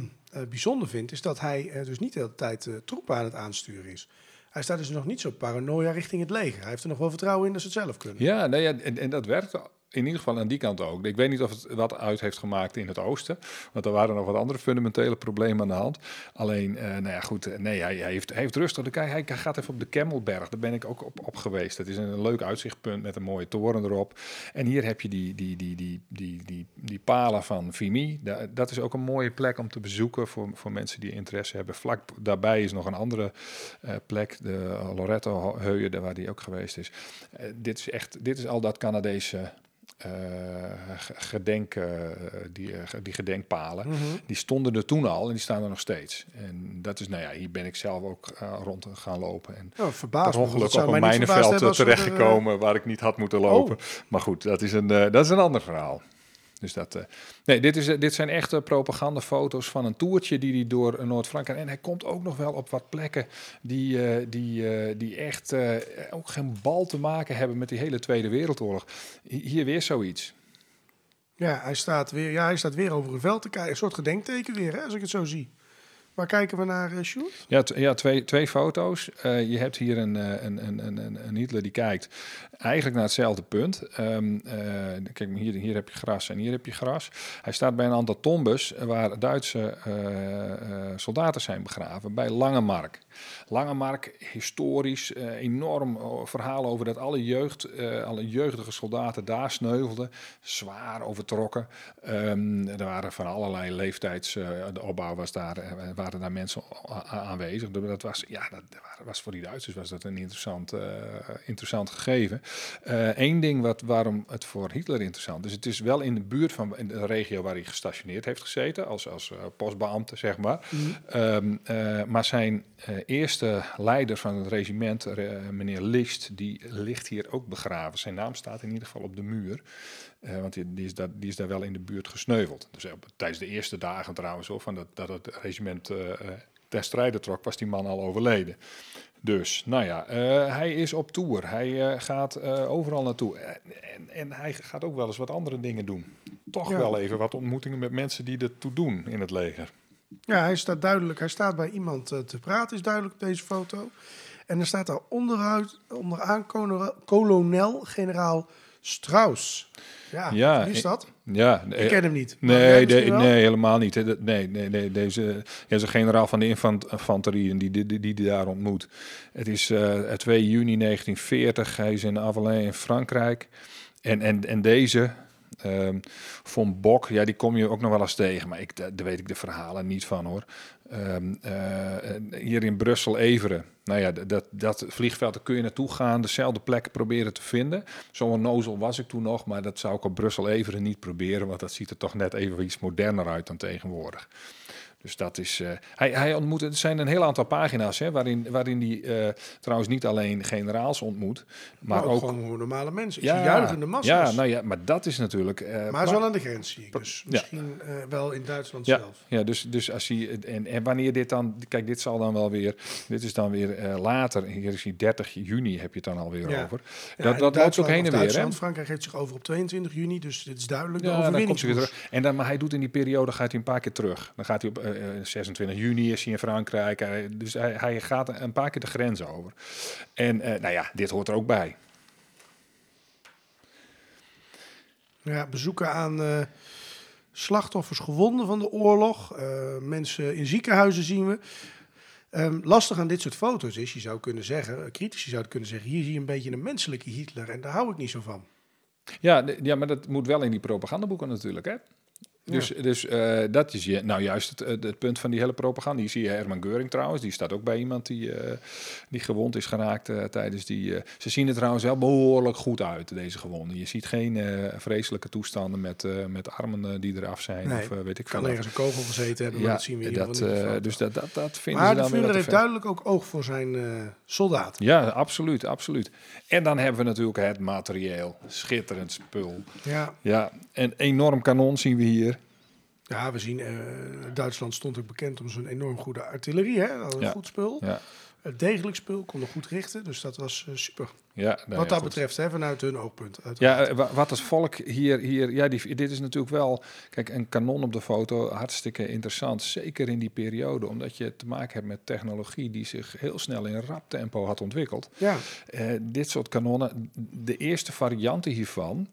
bijzonder vind, is dat hij eh, dus niet de hele tijd eh, troepen aan het aansturen is. Hij staat dus nog niet zo paranoia richting het leger. Hij heeft er nog wel vertrouwen in dat ze het zelf kunnen. Ja, nou ja en, en dat werkt in ieder geval aan die kant ook. Ik weet niet of het wat uit heeft gemaakt in het oosten. Want er waren nog wat andere fundamentele problemen aan de hand. Alleen, eh, nou ja, goed. eh, Nee, hij, hij, heeft, hij heeft rustig. Hij, hij gaat even op de Kemmelberg. Daar ben ik ook op, op geweest. Dat is een, leuk uitzichtpunt met een mooie toren erop. En hier heb je die, die, die, die, die, die, die palen van Vimy. Da- Dat is ook een mooie plek om te bezoeken voor, voor mensen die interesse hebben. Vlak daarbij is nog een andere eh, plek, de Loretto-heuien, daar waar die ook geweest is. Dit is echt, dit is al dat Canadese gedenk, eh, die, eh, die gedenkpalen. Mhm. Die stonden er toen al en die staan er nog steeds. En dat is, nou ja, hier ben ik zelf ook eh, rond gaan lopen. En Oh, verbaasd ongeluk op een mijnenveld er, eh, terechtgekomen waar ik niet had moeten lopen. Maar goed, dat is een, eh, dat is een ander verhaal. Dus dat, eh, nee, dit, is, dit zijn echte propagandafoto's van een toertje die hij door Noord-Frankrijk... En hij komt ook nog wel op wat plekken die, eh, die, eh, die echt eh, ook geen bal te maken hebben met die hele Tweede Wereldoorlog. Hi- Hier weer zoiets. Ja, hij staat weer, ja, hij staat weer over een veld te kijken. Een soort gedenkteken weer, hè, als ik het zo zie. Waar kijken we naar, uh, Sjoerd? Ja, ja twee, twee foto's. Eh, je hebt hier een, eh, een, een, een, een, Hitler die kijkt eigenlijk naar hetzelfde punt. Ehm, eh, kijk, hier, hier heb je gras en hier heb je gras. Hij staat bij een aantal tombes waar Duitse eh, eh, soldaten zijn begraven, bij Langemark. Langemark, historisch, eh, enorm eh, verhaal over dat alle jeugd, eh, alle jeugdige soldaten daar sneuvelden. Zwaar overtrokken. Ehm, er waren van allerlei leeftijds, eh, de opbouw was daar, eh, waren daar mensen aanwezig. Dat was, ja, dat was voor die Duitsers was dat een interessant, eh, interessant gegeven. Eén ding wat, waarom het voor Hitler interessant is, het is wel in de buurt van in de regio waar hij gestationeerd heeft gezeten, als, als eh, postbeambte, zeg maar. Ehm, eh, maar zijn eh, eerste leider van het regiment, eh, meneer List, die ligt hier ook begraven. Zijn naam staat in ieder geval op de muur. Eh, want die, die, is daar, die is daar wel in de buurt gesneuveld. Dus op, tijdens de eerste dagen trouwens, hoor, van dat, dat het regiment eh, eh, ten strijde trok, was die man al overleden. Dus, nou ja, eh, hij is op tour. Hij eh, gaat eh, overal naartoe. En, en, hij gaat ook wel eens wat andere dingen doen. Toch Ja. wel even wat ontmoetingen met mensen die ertoe doen in het leger. Ja, hij staat duidelijk. Hij staat bij iemand eh, te praten, is duidelijk op deze foto. En er staat daar onderuit, onderaan kolonel- kolonel-generaal Strauss. Ja, Ja, wie is dat? Ja, Ik ken hem niet. Nee, de- nee, helemaal niet. Nee, nee, nee, deze ja, is een generaal van de infant- infanterie en die, die, die, die daar ontmoet. Het is eh 2 juni 1940. Hij is in Avalain in Frankrijk. En, en, en deze, ehm Von Bok, ja, die kom je ook nog wel eens tegen. Maar ik, daar weet ik de verhalen niet van hoor. Ehm, eh, hier in Brussel-Everen. Nou ja, dat, dat vliegveld, daar kun je naartoe gaan. Dezelfde plek proberen te vinden. Zo'n nozel was ik toen nog. Maar dat zou ik op Brussel-Everen niet proberen. Want dat ziet er toch net even iets moderner uit dan tegenwoordig. Dus dat is. eh, hij, hij ontmoet. Er zijn een heel aantal pagina's hè, waarin, waarin hij eh, trouwens niet alleen generaals ontmoet. Maar, Maar ook, ook. gewoon normale mensen. Ik zie juichende ja, nou ja, maar dat is natuurlijk. eh, maar het is wel aan de grens, zie ik. Dus Ja. misschien wel in Duitsland ja, zelf. ja, dus, dus als hij. En, en wanneer dit dan. Kijk, dit zal dan wel weer. Dit is dan weer later. Hier is hij 30 juni, heb je het dan alweer Ja. over. Ja, dat dat loopt ook heen en weer. Hè? Frankrijk geeft zich over op 22 juni, dus dit is duidelijk. Ja, de dan komt hij weer terug. En dan, maar hij doet in die periode gaat hij een paar keer terug. Dan gaat hij op 26 juni is hij in Frankrijk. Hij- dus hij, hij gaat een paar keer de grens over. En eh, nou ja, dit hoort er ook bij. Ja, bezoeken aan eh, slachtoffers, gewonden van de oorlog. eh, mensen in ziekenhuizen zien we. Ehm, lastig aan dit soort foto's is, je zou kunnen zeggen, eh, critici zouden kunnen zeggen, hier zie je een beetje een menselijke Hitler en daar hou ik niet zo van. Ja, ja, maar dat moet wel in die propagandaboeken natuurlijk, hè? Dus, dus eh, dat is je, nou juist het, het, punt van die hele propaganda. Hier zie je Herman Geuring trouwens. Die staat ook bij iemand die, eh, die gewond is geraakt eh, tijdens die... ze zien er trouwens wel behoorlijk goed uit, deze gewonden. Je ziet geen vreselijke toestanden met, met armen die eraf zijn. Nee, of weet ik Kan veel. ergens een kogel gezeten hebben, maar dat zien we hier dat, de. Dus dat, dat, dat vinden Maar ze de dan weer wat te heeft duidelijk ook oog voor zijn soldaten. Ja, absoluut, absoluut. En dan hebben we natuurlijk het materieel. Schitterend spul. Ja, Ja, een enorm kanon zien we hier. Ja we zien, eh, Duitsland stond ook bekend om zijn enorm goede artillerie. Hè? Dat Ja. goed spul. Ja, degelijk spul, konden goed richten, dus dat was eh, super. ja, nou Wat ja, dat goed. betreft, hè, vanuit hun oogpunt. Ja, uiteraard. eh, wa- wat het volk hier, hier ja, die, dit is natuurlijk wel, kijk, een kanon op de foto, hartstikke interessant. Zeker in die periode, omdat je te maken hebt met technologie die zich heel snel in rap tempo had ontwikkeld. ja. Dit soort kanonnen, de eerste varianten hiervan,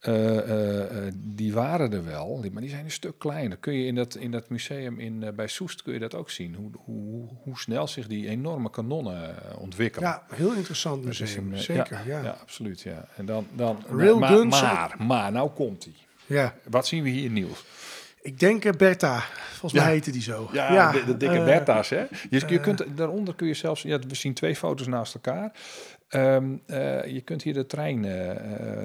eh, eh, eh, die waren er wel, maar die zijn een stuk kleiner. Kun je in dat, in dat museum in, bij Soest kun je dat ook zien, hoe, hoe, hoe snel zich die enorme kanonnen ontwikkelen. ja, heel interessant museum, een, zeker. Ja, ja, absoluut. Ja. En dan, dan, Railguns maar, maar, maar, nou komt hij. Ja. Wat zien we hier, Niels? Ik denk Bertha, volgens Ja. mij heette die zo. de, de dikke eh, Bertha's, hè? Je, je kunt, daaronder kun je zelfs... Ja, we zien twee foto's naast elkaar. Ehm, eh, je kunt hier de trein eh, eh,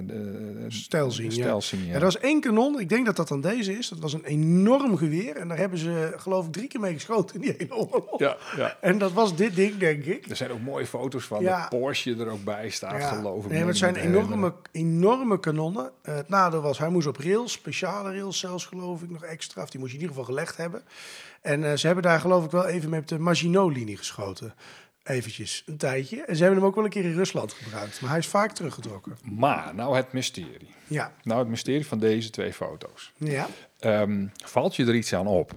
de, Stijl zien, ja. zien, ja. Ja, er was één kanon, ik denk dat dat dan deze is. Dat was een enorm geweer. En daar hebben ze geloof ik drie keer mee geschoten in die hele oorlog. ja, ja. En dat was dit ding, denk ik. Er zijn ook mooie foto's van Ja. de Porsche er ook bij staat, geloof ik. Nee, maar het zijn enorme, enorme kanonnen. Eh, het nadeel was, hij moest op rails, speciale rails zelfs geloof ik nog extra. Of die moest je in ieder geval gelegd hebben. En eh, ze hebben daar geloof ik wel even met de Maginot-linie geschoten. Eventjes, een tijdje. En ze hebben hem ook wel een keer in Rusland gebruikt. Maar hij is vaak teruggetrokken. Maar, nou het mysterie. Ja. Nou het mysterie van deze twee foto's. Ja. Ehm, valt je er iets aan op?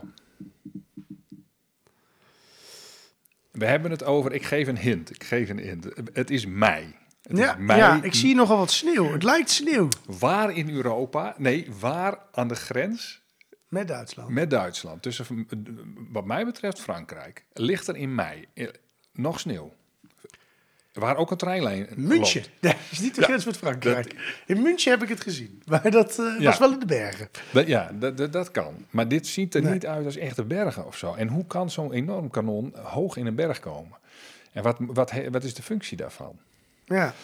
We hebben het over, ik geef een hint, ik geef een hint. Het is mei. Het Ja, is mei. ja, ik zie nogal wat sneeuw. Het lijkt sneeuw. Waar in Europa, nee, waar aan de grens Met Duitsland. met Duitsland, tussen wat mij betreft Frankrijk, ligt er in mei nog sneeuw. Waar ook een treinlijn München. dat is niet de grens met Frankrijk. In München heb ik het gezien. Maar dat eh, was wel in de bergen. Dat, ja, dat, dat, dat kan. Maar dit ziet er Nee. niet uit als echte bergen of zo. En hoe kan zo'n enorm kanon hoog in een berg komen? En wat, wat, wat is de functie daarvan? Ja.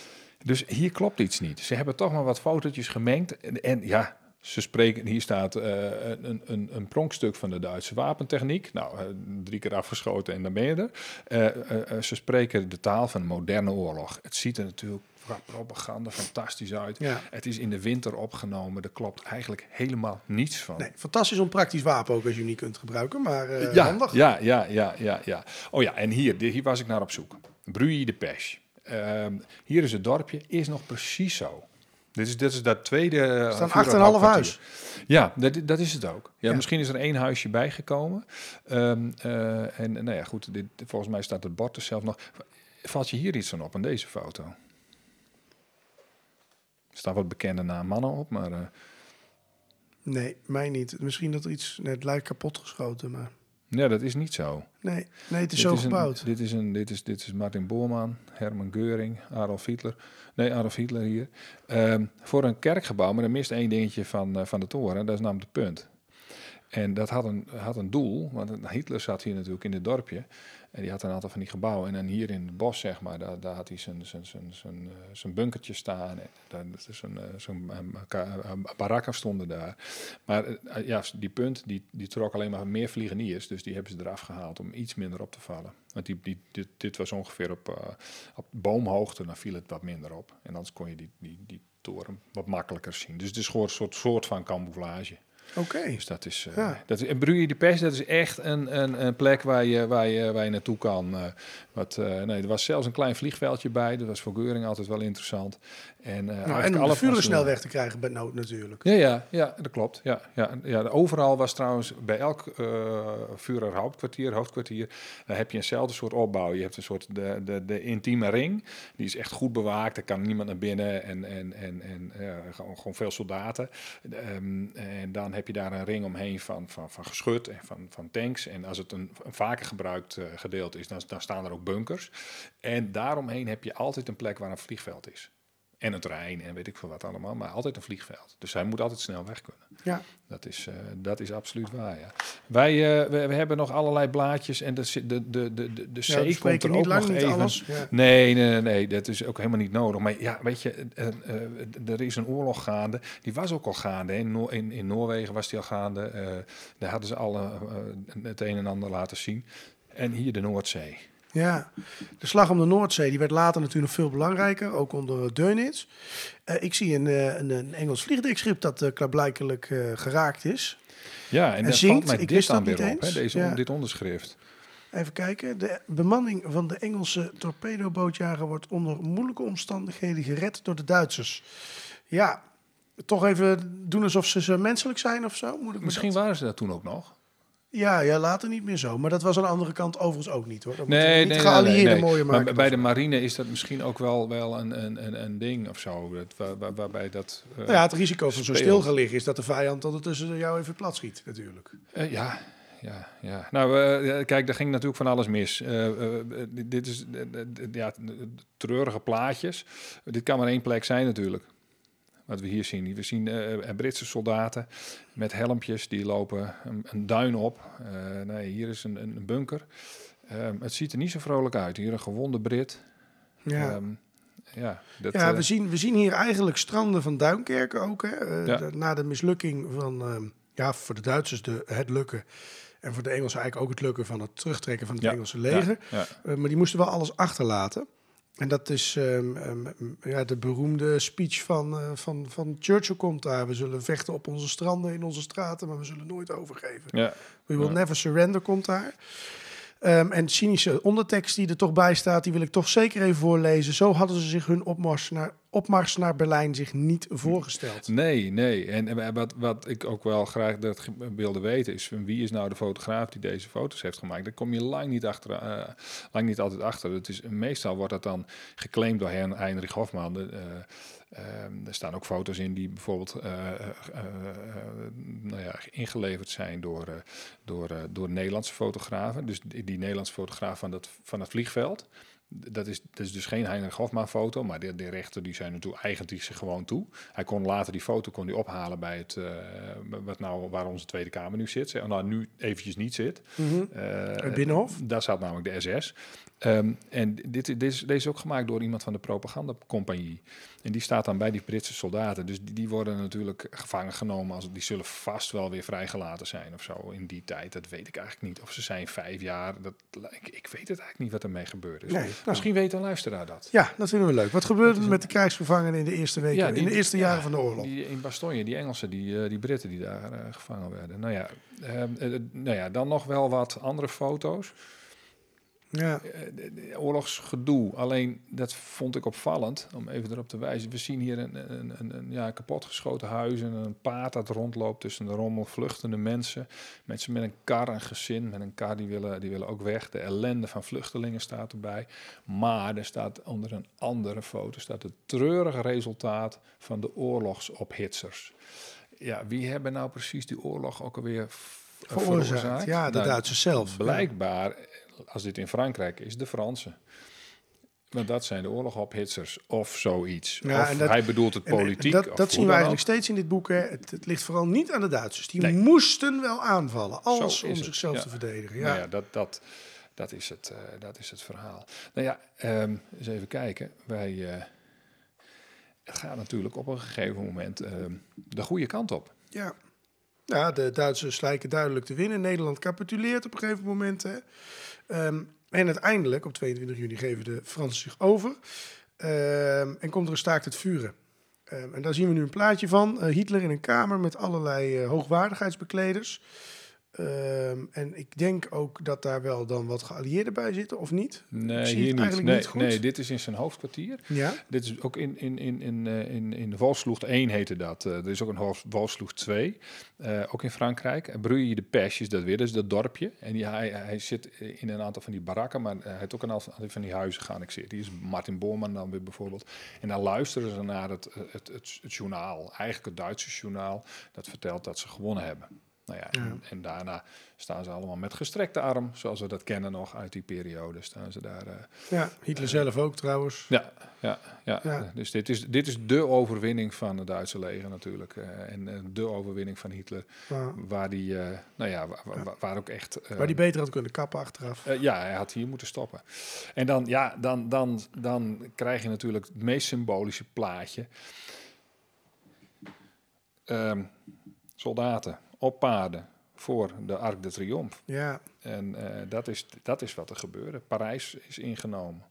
Dus hier klopt iets niet. Ze hebben toch maar wat fotootjes gemengd. En, en ja, ze spreken, hier staat eh, een, een, een pronkstuk van de Duitse wapentechniek. Nou, eh, drie keer afgeschoten en dan ben je er. Eh, ze spreken de taal van een moderne oorlog. Het ziet er natuurlijk qua propaganda fantastisch uit. Ja. Het is in de winter opgenomen. Er klopt eigenlijk helemaal niets van. Nee, fantastisch onpraktisch wapen ook als je hem niet kunt gebruiken. Maar ja, handig. Ja, ja, ja, ja, ja. Oh ja, en hier, hier was ik naar op zoek. Bruy de Peche. Ehm, hier is het dorpje, is nog precies zo. Dit is, dit is dat tweede... Er staan 8,5 hoofdkwartier. huis. Ja, dat, dat is het ook. Ja, Ja. Misschien is er één huisje bijgekomen. Ehm, eh, en nou ja, goed, dit, volgens mij staat het bord er zelf nog. Valt je hier iets van op, aan deze foto? Er staan wat bekende naam mannen op, maar... eh, Nee, mij niet. Misschien dat er iets... Nee, het lijkt kapot geschoten, maar... ja, dat is niet zo. Nee, nee het is Dit zo gebouwd. dit, is een, dit, is, dit is Martin Boorman, Herman Geuring, Adolf Hitler. Nee, Adolf Hitler hier. Ehm, voor een kerkgebouw, maar er mist één dingetje van, eh, van de toren. Dat is namelijk de punt. En dat had een, had een doel, want Hitler zat hier natuurlijk in dit dorpje. En die had een aantal van die gebouwen. En dan hier in het bos, zeg maar, daar, daar had hij zijn, zijn, zijn, zijn, eh, zijn bunkertje staan. En daar, een, eh, zo'n eh, barakken stonden daar. Maar ja, die punt, die, die trok alleen maar meer vliegeniers. Dus die hebben ze eraf gehaald om iets minder op te vallen. Want die, die, dit, dit was ongeveer op, op boomhoogte, dan viel het wat minder op. En anders kon je die, die, die toren wat makkelijker zien. Dus het is gewoon een soort, soort van camouflage. Oké. Dus dat is. eh Ja. dat is en Bruy de Pers, dat is echt een, een, een plek waar je, waar, je, waar je naartoe kan. eh, wat, eh, nee, er was zelfs een klein vliegveldje bij. Dat was voor Geuring altijd wel interessant. En, Nou, en om alle de vuren snel weg te krijgen bij nood natuurlijk. Ja, ja, ja, dat klopt. Ja, ja, ja, overal was trouwens bij elk uh, hoofdkwartier, hoofdkwartier, dan heb je eenzelfde soort opbouw. Je hebt een soort de, de, de intieme ring, die is echt goed bewaakt. Er kan niemand naar binnen en, en, en, en ja, gewoon, gewoon veel soldaten. Um, en dan heb je daar een ring omheen van, van, van geschut en van, van tanks. En als het een, vaker gebruikt uh, gedeelte is, dan staan er ook bunkers. En daaromheen heb je altijd een plek waar een vliegveld is. En een trein en weet ik veel wat allemaal, maar altijd een vliegveld. Dus hij moet altijd snel weg kunnen. Ja. Dat is, uh, dat is absoluut waar, ja. Wij uh, we, we, hebben nog allerlei blaadjes en de, de, de, de, de ja, C komt er ook nog niet even. Ja. Nee, nee, nee, dat is ook helemaal niet nodig. Maar ja, weet je, uh, er is een oorlog gaande. Die was ook al gaande. Hè. In, Noor in, in, Noorwegen was die al gaande. eh, daar hadden ze al het een en ander laten zien. En hier de Noordzee. Ja, de slag om de Noordzee die werd later natuurlijk nog veel belangrijker, ook onder Dönitz. Uh, ik zie een, uh, een, een Engels vliegdekschip dat uh, klaarblijkelijk geraakt is. Ja, en, en zingt. valt ik dit dan weer eens. op, hè, deze, ja. dit onderschrift. Even kijken. De bemanning van de Engelse torpedobootjager wordt onder moeilijke omstandigheden gered door de Duitsers. Ja, toch even doen alsof ze, ze menselijk zijn of zo? Moet ik Misschien dat? waren ze dat toen ook nog. Ja, ja, later niet meer zo. Maar dat was aan de andere kant overigens ook niet hoor. Dat nee, niet nee, nee, maken. Maar bij de marine is dat misschien ook wel, wel een, een, een, een ding of zo. Dat, waar, waar, waarbij dat. Uh, nou ja, het risico van zo speelt. stil gaan liggen is dat de vijand ondertussen jou even plat schiet, natuurlijk. Uh, ja. Ja, ja. Nou, uh, kijk, daar ging natuurlijk van alles mis. Dit is ja, treurige plaatjes. Dit kan maar één plek zijn natuurlijk. Wat we hier zien. We zien uh, Britse soldaten met helmpjes die lopen een, een duin op. Uh, nee, hier is een, een bunker. Um, het ziet er niet zo vrolijk uit. Hier een gewonde Brit. Ja. Um, ja, dat, Ja, eh, we zien, we zien hier eigenlijk stranden van Duinkerken ook. Hè? Eh, Ja. na de mislukking van, ehm, ja, voor de Duitsers de, het lukken. En voor de Engelsen eigenlijk ook het lukken van het terugtrekken van het Ja. Engelse leger. Ja. Eh, maar die moesten wel alles achterlaten. En dat is ehm, ehm, ja, de beroemde speech van, eh, van, van Churchill komt daar. We zullen vechten op onze stranden, in onze straten, maar we zullen nooit overgeven. ja. We will Ja. never surrender komt daar. Ehm, en cynische ondertekst die er toch bij staat, die wil ik toch zeker even voorlezen. Zo hadden ze zich hun opmars naar, opmars naar Berlijn zich niet voorgesteld. Nee, nee. En wat, wat ik ook wel graag dat wilde weten is wie is nou de fotograaf die deze foto's heeft gemaakt. Daar kom je lang niet, achter, eh, lang niet altijd achter. Het is, meestal wordt dat dan geclaimd door Hein- Heinrich Hofman. Ehm, er staan ook foto's in die bijvoorbeeld eh, eh, eh, nou ja, ingeleverd zijn door, door, door Nederlandse fotografen. Dus die, die Nederlandse fotograaf van, dat, van het vliegveld. Dat is, dat is dus geen Heinrich Hofman foto, maar de, de rechter die zijn natuurlijk eigent die zich gewoon toe. Hij kon later die foto kon hij ophalen bij het, eh, wat nou, waar onze Tweede Kamer nu zit. Nou, nu eventjes niet zit. Het Binnenhof? Daar staat namelijk de SS. Ehm, en dit, dit is, deze is ook gemaakt door iemand van de propagandacompagnie. En die staat dan bij die Britse soldaten. Dus die, die worden natuurlijk gevangen genomen. Als, die zullen vast wel weer vrijgelaten zijn of zo in die tijd. Dat weet ik eigenlijk niet. Of ze zijn vijf jaar. Dat, ik, ik weet het eigenlijk niet wat ermee gebeurd is. Nee, nou. Misschien weet een luisteraar dat. Ja, dat vinden we leuk. Wat gebeurde er met de krijgsgevangenen in de eerste weken, in de eerste jaren ja, van de oorlog? Die, in Bastogne, die Engelsen, die, eh, die Britten die daar eh, gevangen werden. Nou ja, ehm, eh, nou ja, dan nog wel wat andere foto's. Ja, Eh, oorlogsgedoe. Alleen dat vond ik opvallend, om even erop te wijzen. We zien hier een, een, een, een ja, kapotgeschoten huis en een paard dat rondloopt tussen de rommel, vluchtende mensen. Mensen met een kar, een gezin met een kar, die willen, die willen ook weg. De ellende van vluchtelingen staat erbij. Maar er staat onder een andere foto staat het treurige resultaat van de oorlogsophitsers. Ja, wie hebben nou precies die oorlog ook alweer veroorzaakt. Ja, de Nou, Duitsers zelf. Blijkbaar, als dit in Frankrijk is, de Fransen. Want dat zijn de oorlogophitsers of zoiets. Ja, of dat- hij bedoelt het politiek. dat zien we eigenlijk ook. steeds in dit boek. Hè. Het, het ligt vooral niet aan de Duitsers. Die Nee. moesten wel aanvallen, alles om het, zichzelf ja. te verdedigen. Ja. Nou ja, dat, dat, dat, is het, eh, dat is het verhaal. Nou ja, ehm, eens even kijken. Wij, eh, gaat natuurlijk op een gegeven moment ehm, de goede kant op. Ja. ja, de Duitsers lijken duidelijk te winnen. Nederland capituleert op een gegeven moment. Hè. Ehm, en uiteindelijk, op 22 juni, geven de Fransen zich over. Ehm, en komt er een staakt het vuren. Ehm, en daar zien we nu een plaatje van. Eh, Hitler in een kamer met allerlei eh, hoogwaardigheidsbekleders. Ehm, en ik denk ook dat daar wel dan wat geallieerden bij zitten, of niet? Nee, hier niet. eigenlijk Nee, niet goed. nee, dit is in zijn hoofdkwartier. Ja. Dit is ook in, in, in, in, eh, in, in de Wolfsloeg 1 heette dat. Eh, er is ook een Wolfsloeg 2, eh, ook in Frankrijk. En Bruyje de Peche is dat weer, dat is dat dorpje. En die, hij, hij zit in een aantal van die barakken, maar hij heeft ook een aantal van die huizen geannexeerd. Die is Martin Boorman dan weer bijvoorbeeld. En dan luisteren ze naar het, het, het, het journaal, eigenlijk het Duitse journaal, dat vertelt dat ze gewonnen hebben. Nou ja, En, en daarna staan ze allemaal met gestrekte arm, zoals we dat kennen nog uit die periode. Staan ze daar... eh, ja, Hitler zelf ook trouwens. ja, ja, ja. Ja. Dus dit is, dit is de overwinning van het Duitse leger natuurlijk. eh, en eh, de overwinning van Hitler. Waar, Waar die, eh, nou ja, waar, waar- waar ook echt... eh, waar die beter had kunnen kappen achteraf. eh, ja, hij had hier moeten stoppen. En dan, ja, dan, dan, dan krijg je natuurlijk het meest symbolische plaatje. Ehm, soldaten op paarden voor de Arc de Triomphe. Ja, En eh, dat, is, dat is wat er gebeurde. Parijs is ingenomen.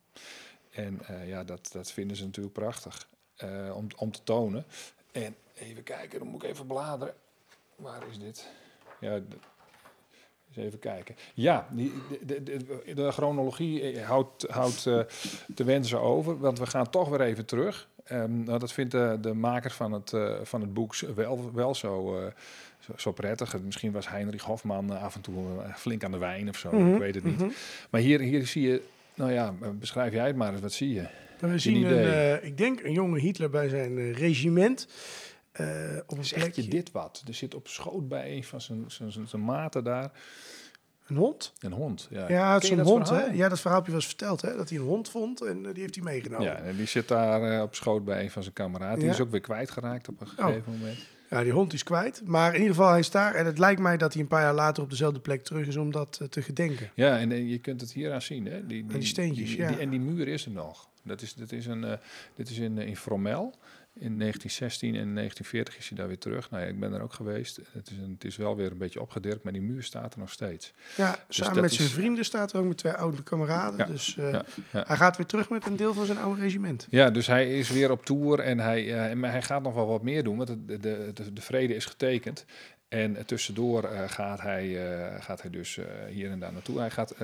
En eh, ja, dat, dat vinden ze natuurlijk prachtig eh, om, om te tonen. En even kijken, dan moet ik even bladeren. Waar is dit? Ja, eens even kijken. Ja, die, de, de, de, de chronologie houdt, houdt te wensen over, want we gaan toch weer even terug. Ehm, nou, dat vindt de, de maker van het, van het boek wel, wel zo, zo, zo prettig. Misschien was Heinrich Hofman eh, af en toe eh, flink aan de wijn of zo, Mhm, ik weet het niet. Maar hier, hier zie je, nou ja, eh, beschrijf jij het maar eens, wat zie je? we zien een, ik denk een jonge Hitler bij zijn regiment. eh, op een Zeg je dit wat? Er zit op schoot bij een van zijn, zijn, zijn, zijn maten daar Een hond? een hond. Ja, Ja, het is een hond. Hè? Ja, dat verhaal heb je wel eens verteld. Hè? Dat hij een hond vond en die heeft hij meegenomen. Ja, en die zit daar op schoot bij een van zijn kameraden. Die Ja. is ook weer kwijtgeraakt op een Oh. gegeven moment. Ja, die hond is kwijt. Maar in ieder geval, hij is daar. En het lijkt mij dat hij een paar jaar later op dezelfde plek terug is om dat eh, te gedenken. Ja, en, eh, je kunt het hier aan zien. Hè? Die, die steentjes, die- ja. die- en die muur is er nog. Dat is, dat is, een, eh, dit is in, in Fromel. In 1916 en 1940 is hij daar weer terug. Nou ja, ik ben er ook geweest. Het is, een, het is wel weer een beetje opgedirkt, maar die muur staat er nog steeds. Ja, samen dat met zijn is- vrienden staat er ook met twee oude kameraden. Ja, Dus eh, ja, ja. hij gaat weer terug met een deel van zijn oude regiment. Ja, dus hij is weer op tour en hij, maar hij gaat nog wel wat meer doen, want de, de, de, de vrede is getekend. En tussendoor eh, gaat, hij, eh, gaat hij dus eh, hier en daar naartoe. Hij gaat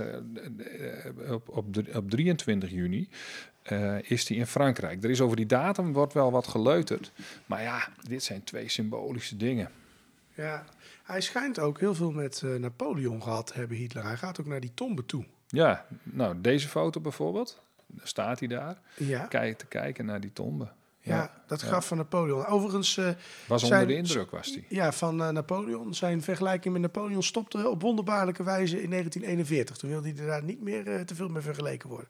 op, op, op 23 juni is hij in Frankrijk. Er is over die datum wordt wel wat geleuterd. Maar ja, dit zijn twee symbolische dingen. Ja, hij schijnt ook heel veel met Napoleon gehad te hebben, Hitler. Hij gaat ook naar die tombe toe. Ja, nou deze foto bijvoorbeeld. Daar staat hij daar. Ja, Kijk, te kijken naar die tombe. Ja, dat ja. graf van Napoleon. Overigens, eh, Was Zijn- onder de indruk, was hij. ja, van eh, Napoleon. Zijn vergelijking met Napoleon stopte op wonderbaarlijke wijze in 1941. Toen wilde hij daar niet meer eh, te veel mee vergeleken worden.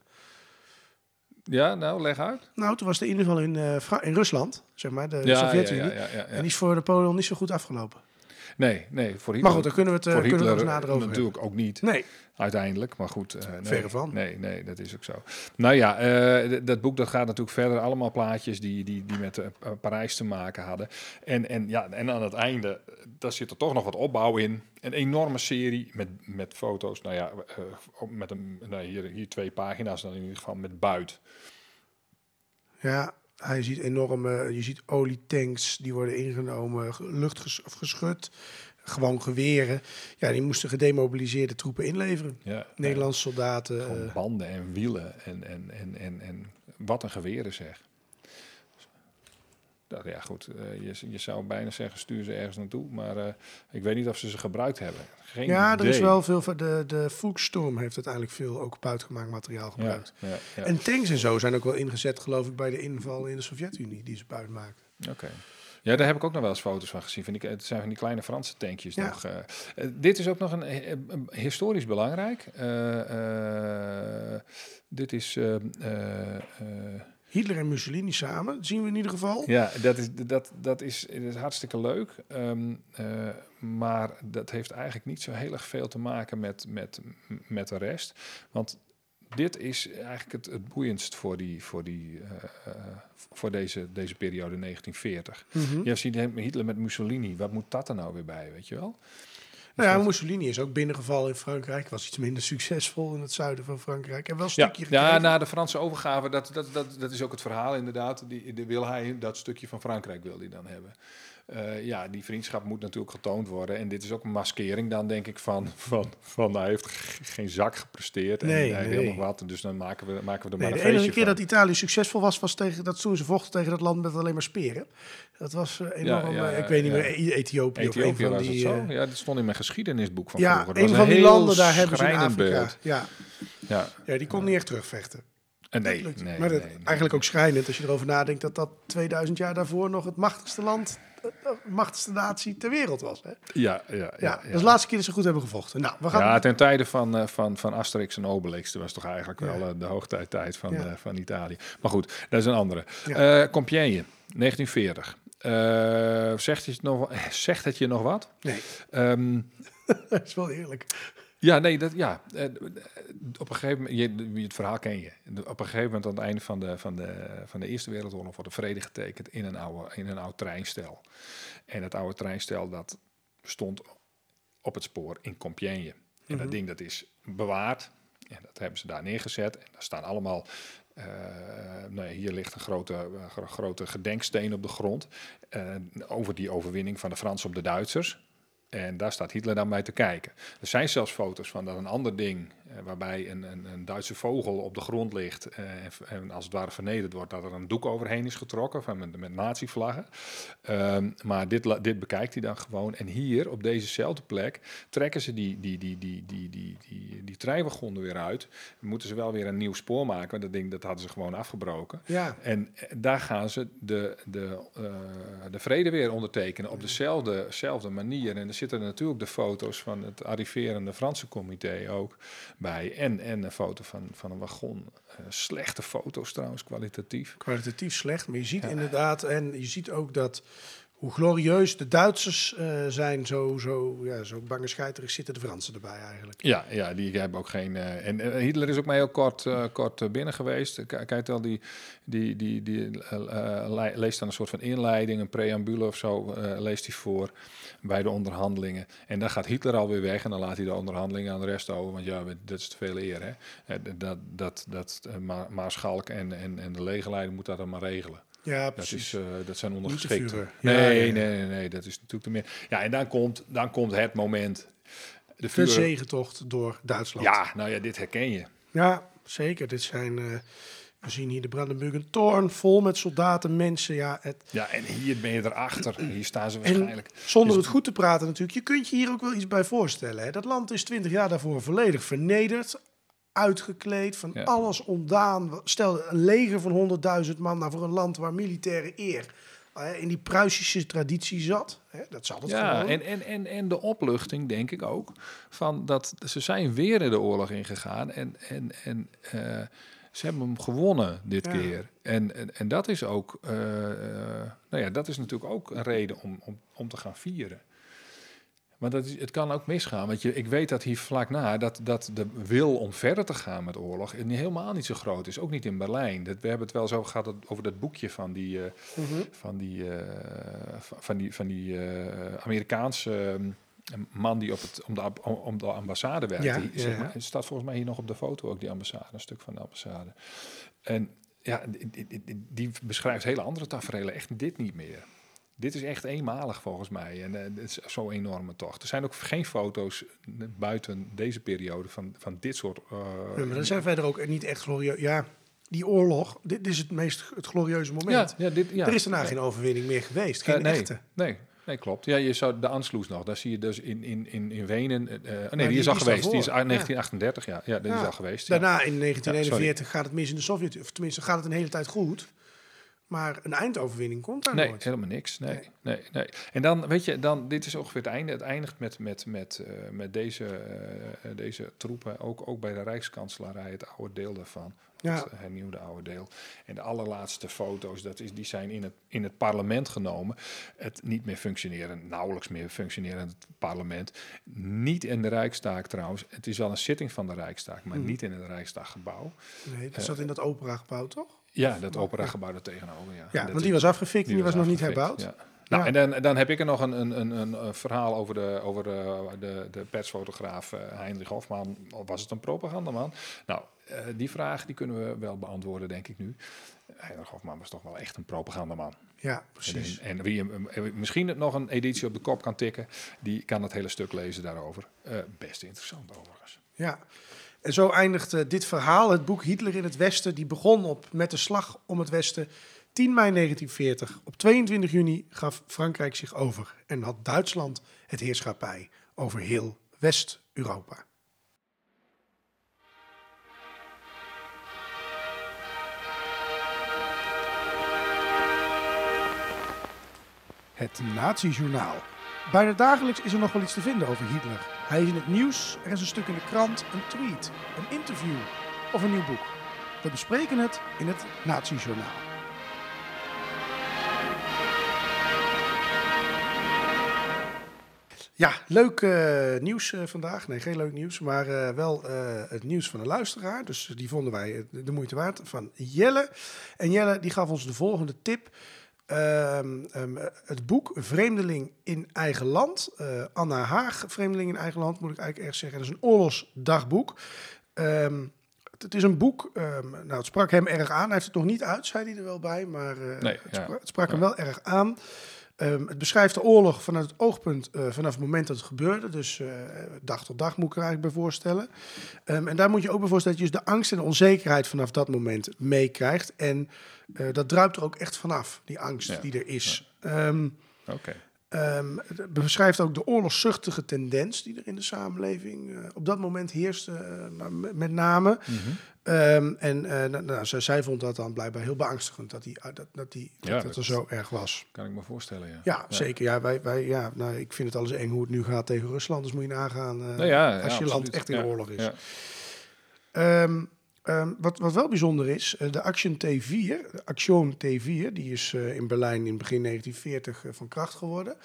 Ja, nou, leg uit. Nou, toen was de inval in, in Rusland, zeg maar, de Ja, Sovjet-Unie. ja. En die is voor Napoleon niet zo goed afgelopen. Nee, nee, voor Hitler. Maar goed, daar kunnen we het, voor kunnen we Hitler het nader over natuurlijk ook niet, Nee, uiteindelijk. Maar goed, nee, Verre van. Nee, nee, dat is ook zo. Nou ja, eh, dat boek dat gaat natuurlijk verder. Allemaal plaatjes die, die, die met eh, Parijs te maken hadden. En, en, ja, en aan het einde, daar zit er toch nog wat opbouw in. Een enorme serie met, met foto's. Nou ja, met een, nou, hier, hier twee pagina's dan in ieder geval met buit. Ja, hij ziet enorme, je ziet olietanks die worden ingenomen, ge- lucht of geschud, gewoon geweren. Ja, die moesten gedemobiliseerde troepen inleveren. Ja, Nederlandse soldaten. Gewoon eh, banden en wielen en, en, en, en, en wat een geweren zeg. Nou ja, goed. eh, je, je zou bijna zeggen, stuur ze ergens naartoe. Maar eh, ik weet niet of ze ze gebruikt hebben. Geen ja, er is wel veel van de, de Volksstorm heeft uiteindelijk veel ook buitengemaakt materiaal gebruikt. ja, ja. En tanks en zo zijn ook wel ingezet, geloof ik, bij de inval in de Sovjet-Unie die ze buiten maakten. Oké. Ja, daar heb ik ook nog wel eens foto's van gezien. Van die, het zijn van die kleine Franse tankjes Ja. nog. eh. Eh, dit is ook nog een, eh, een historisch belangrijk. Dit is... Hitler en Mussolini samen, dat zien we in ieder geval. Ja, dat is, dat, dat is, dat is hartstikke leuk. Ehm, eh, maar dat heeft eigenlijk niet zo heel erg veel te maken met, met, met de rest. Want dit is eigenlijk het, het boeiendst voor, die, voor, die, eh, eh, voor deze, deze periode 1940. Mhm. Je ziet Hitler met Mussolini. Wat moet dat er nou weer bij, weet je wel? Nou ja, Mussolini is ook binnengevallen in Frankrijk. Was iets minder succesvol in het zuiden van Frankrijk. En wel een Ja, stukje ja, na de Franse overgave, dat, dat, dat, dat is ook het verhaal inderdaad. Die, die wil hij, dat stukje van Frankrijk wil hij dan hebben. Eh, ja, die vriendschap moet natuurlijk getoond worden. En dit is ook een maskering dan, denk ik, van, (laughs) van, van hij heeft geen zak gepresteerd. Nee, en hij nee. wil nog wat, dus dan maken we, maken we er Nee, maar de een enige feestje keer van. dat Italië succesvol was, was tegen, dat toen ze vochten tegen dat land met alleen maar speren. Dat was eh, enorm, ja, eh, ik weet niet meer, Ethiopië, of Ethiopië een van die... het zo? ja, dat stond in mijn geschiedenisboek van ja, vroeger. Een van die landen daar hebben ze in Afrika. beeld. Ja, Ja. ja, die kon niet echt terugvechten. En nee, nee, maar dat, nee, nee. eigenlijk ook schrijnend als je erover nadenkt dat dat 2000 jaar daarvoor nog het machtigste land, eh, de machtigste natie ter wereld was. Hè? Ja, ja, ja. Ja, is de laatste keer dat ze goed hebben gevochten. Nou, we gaan... Ja, ten tijde van, eh, van, van Asterix en Obelix. Dat was toch eigenlijk Ja. wel eh, de hoogtijtijd van, Ja. van Italië. Maar goed, dat is een andere. Ja. Compiègne, 1940. Eh, zegt, het nog, (laughs) zegt het je nog wat? Nee, Ehm, (laughs) dat is wel eerlijk. Ja, nee, dat, ja. Eh, op een gegeven moment, je, het verhaal ken je. Op een gegeven moment aan het einde van de, van de, van de Eerste Wereldoorlog wordt de vrede getekend in een, oude, in een oud treinstel. En dat oude treinstel dat stond op het spoor in Compiègne. En dat ding dat is bewaard. En dat hebben ze daar neergezet. En daar staan allemaal. eh, nou ja, hier ligt een grote, gro- grote gedenksteen op de grond. eh, over die overwinning van de Fransen op de Duitsers. En daar staat Hitler dan bij te kijken. Er zijn zelfs foto's van dat een ander ding, waarbij een, een, een Duitse vogel op de grond ligt eh, en, en als het ware vernederd wordt, dat er een doek overheen is getrokken van met, met nazi-vlaggen. Ehm, maar dit, dit bekijkt hij dan gewoon. En hier, op dezezelfde plek, trekken ze die, die, die, die, die, die, die, die treinwagon er weer uit. Moeten ze wel weer een nieuw spoor maken, want dat ding dat hadden ze gewoon afgebroken. Ja, En eh, daar gaan ze de, de, eh, de vrede weer ondertekenen op dezelfde, dezelfde manier. En er zitten natuurlijk de foto's van het arriverende Franse comité ook bij. En, en een foto van, van een wagon. Eh, slechte foto's trouwens, kwalitatief. kwalitatief slecht. Maar je ziet inderdaad, en je ziet ook dat hoe glorieus de Duitsers eh, zijn, zo, zo, ja, zo zitten de Fransen erbij eigenlijk. Ja, ja, die hebben ook geen. eh, en eh, Hitler is ook maar heel kort, kort binnen geweest. Wel, die, die, die, die le- leest dan een soort van inleiding, een preambule of zo, leest hij voor bij de onderhandelingen. En dan gaat Hitler alweer weg en dan laat hij de onderhandelingen aan de rest over. Want ja, dat is te veel eer. Hè? Dat, dat, dat Ma- Maarschalk en, en, en de legerleider moeten dat dan maar regelen. Ja, Dat, precies. is, eh, dat zijn te ondergeschikten. vuren. Ja, Nee, ja, nee, nee, nee, dat is natuurlijk te meer. Ja, en dan komt, dan komt het moment. De de vuren. zegentocht door Duitsland. Ja, nou ja, dit herken je. Ja, zeker. Dit zijn, eh, we zien hier de Brandenburger Toren vol met soldaten, mensen. Ja, het, Ja, en hier ben je erachter. Hier staan ze en waarschijnlijk. zonder Dus- het goed te praten natuurlijk, je kunt je hier ook wel iets bij voorstellen. Hè? Dat land is twintig jaar daarvoor volledig vernederd, uitgekleed, van Ja. alles ontdaan. Stel een leger van 100.000 man nou, voor een land waar militaire eer eh, in die Pruisische traditie zat. Hè? Dat zal het Ja, en, en, en, en de opluchting, denk ik ook, van dat ze zijn weer in de oorlog ingegaan en, en, en eh, ze hebben hem gewonnen dit Ja. keer. En, en, en dat is ook, eh, nou ja, dat is natuurlijk ook een reden om, om, om te gaan vieren. Maar dat is, het kan ook misgaan. Want je, ik weet dat hier vlak na dat, dat de wil om verder te gaan met oorlog helemaal niet zo groot is. Ook niet in Berlijn. Dat, we hebben het wel zo gehad dat- over dat boekje van die, eh, Mhm. van die, eh, van- van die, van die eh, Amerikaanse ehm, man die op het, om, de, om- de ambassade werkte. Ja, ja, zeg maar, het staat volgens mij hier nog op de foto ook, die ambassade, een stuk van de ambassade. En ja, die, die- die- die beschrijft hele andere tafereelen, echt dit niet meer. Dit is echt eenmalig volgens mij. En eh, het is zo'n enorme tocht. Er zijn ook geen foto's eh, buiten deze periode van, van dit soort. eh, Ja, maar er zijn verder ook niet echt glorieus. Ja, die oorlog, dit is het meest het glorieuze moment. ja, ja, dit, ja. er is daarna Ja. geen overwinning meer geweest. Eh, Geen nee, echte. Nee, nee, klopt. Ja, je zou de Ansloes nog. Daar zie je dus in, in, in, in Wenen. eh, oh nee, die- die is al die is geweest. Die is daarvoor, uit ja. 1938. Ja, ja, die is al geweest. Daarna in 1941 gaat het mis in de Sovjet, of tenminste gaat het een hele tijd goed. Maar een eindoverwinning komt daar Nee, nooit. helemaal niks. Nee, Nee. nee, nee. En dan, weet je, dan, dit is ongeveer het einde. Het eindigt met, met, met, eh, met deze, eh, deze troepen, ook, ook bij de Rijkskanselarij, het oude deel daarvan. Ja. Het hernieuwde oude deel. En de allerlaatste foto's, dat is, die zijn in het, in het parlement genomen. Het niet meer functioneren, nauwelijks meer functionerend parlement. Niet in de Rijkstaak trouwens. Het is wel een zitting van de Rijkstaak, maar Mhm. niet in het Rijksdaggebouw. Nee, dat zat in dat operagebouw, toch? Ja, dat operagebouw er tegenover. Ja, Ja, want die was afgefikt en die was nog niet herbouwd. Ja. Nou, en dan, dan heb ik er nog een, een, een, een, verhaal over de, over de, de, de persfotograaf eh, Heinrich Hofman. Of was het een propagandaman? Nou, eh, die vraag die kunnen we wel beantwoorden, denk ik nu. Heinrich Hofman was toch wel echt een propagandaman. Ja, precies. En, en wie hem eh, misschien nog een editie op de kop kan tikken, die kan het hele stuk lezen daarover. Eh, best interessant overigens. Ja. En zo eindigt dit verhaal, het boek Hitler in het Westen, die begon op met de slag om het Westen 10 mei 1940. Op 22 juni gaf Frankrijk zich over en had Duitsland het heerschappij over heel West-Europa. Het Nazi-journaal. Bijna dagelijks is er nog wel iets te vinden over Hitler. Hij is in het nieuws, er is een stuk in de krant, een tweet, een interview of een nieuw boek. We bespreken het in het Nazi-journaal. Ja, leuk eh, nieuws eh, vandaag. Nee, geen leuk nieuws, maar eh, wel het nieuws van een luisteraar. Dus die vonden wij de moeite waard van Jelle. En Jelle die gaf ons de volgende tip. Ehm, ehm, het boek Vreemdeling in eigen land. Eh, Anna Haag, Vreemdeling in eigen land, moet ik eigenlijk erg zeggen. Dat is een oorlogsdagboek. Ehm, het, het is een boek, nou het sprak hem erg aan. Hij heeft het nog niet uit, zei hij er wel bij, maar eh, Nee, het, ja. sprak, het sprak hem wel erg aan. Ehm, het beschrijft de oorlog vanuit het oogpunt eh, vanaf het moment dat het gebeurde. Dus eh, dag tot dag moet ik er eigenlijk bij voorstellen. Ehm, en daar moet je ook bij voorstellen dat je dus de angst en de onzekerheid vanaf dat moment meekrijgt. En eh, dat druipt er ook echt vanaf, die angst Ja, die er is. Ehm, Oké. Het beschrijft ook de oorlogszuchtige tendens die er in de samenleving op dat moment heerste, met name. Mhm. Ehm, en eh, nou, nou, zij, zij vond dat dan blijkbaar heel beangstigend dat, die, dat, dat, die, Ja, dat, er zo erg was. Kan ik me voorstellen, ja. Ja, zeker. Ja, wij, wij, ja, nou, ik vind het alles eng hoe het nu gaat tegen Rusland. Dus moet je nagaan eh, Nou ja, als je land echt in oorlog is. Ehm, Ehm, wat, wat wel bijzonder is, eh, de Action T4, de Action T4, die is in Berlijn in begin 1940 eh, van kracht geworden.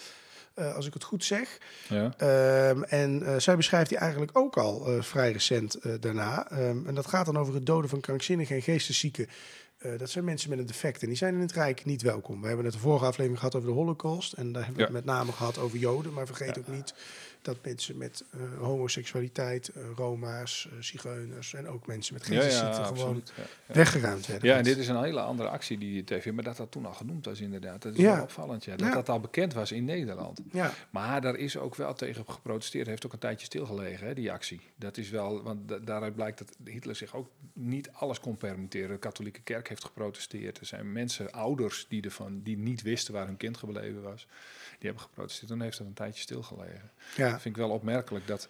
Eh, als ik het goed zeg. Ja. Ehm, en eh, zij beschrijft die eigenlijk ook al eh, vrij recent daarna. Ehm, en dat gaat dan over het doden van krankzinnigen en geesteszieken. Dat zijn mensen met een defect en die zijn in het Rijk niet welkom. We hebben het de vorige aflevering gehad over de Holocaust. En daar hebben we Ja. het met name gehad over Joden. Maar vergeet ook niet dat mensen met eh, homoseksualiteit, eh, Roma's, eh, Zigeuners en ook mensen met Ja, ja, gewoon. Ja, weggeruimd werden. Ja, en dit is een hele andere actie die TV, maar dat dat toen al genoemd was inderdaad. Dat is Ja. wel opvallend, ja. Dat dat al bekend was in Nederland. Ja, Maar daar is ook wel tegen geprotesteerd. Heeft ook een tijdje stilgelegen, hè, die actie. Dat is wel, want da- daaruit blijkt dat Hitler zich ook niet alles kon permitteren. De katholieke kerk heeft geprotesteerd. Er zijn mensen, ouders, die, ervan, die niet wisten waar hun kind gebleven was. Die hebben geprotesteerd. Toen heeft dat een tijdje stilgelegen. ja. Dat vind ik wel opmerkelijk. Dat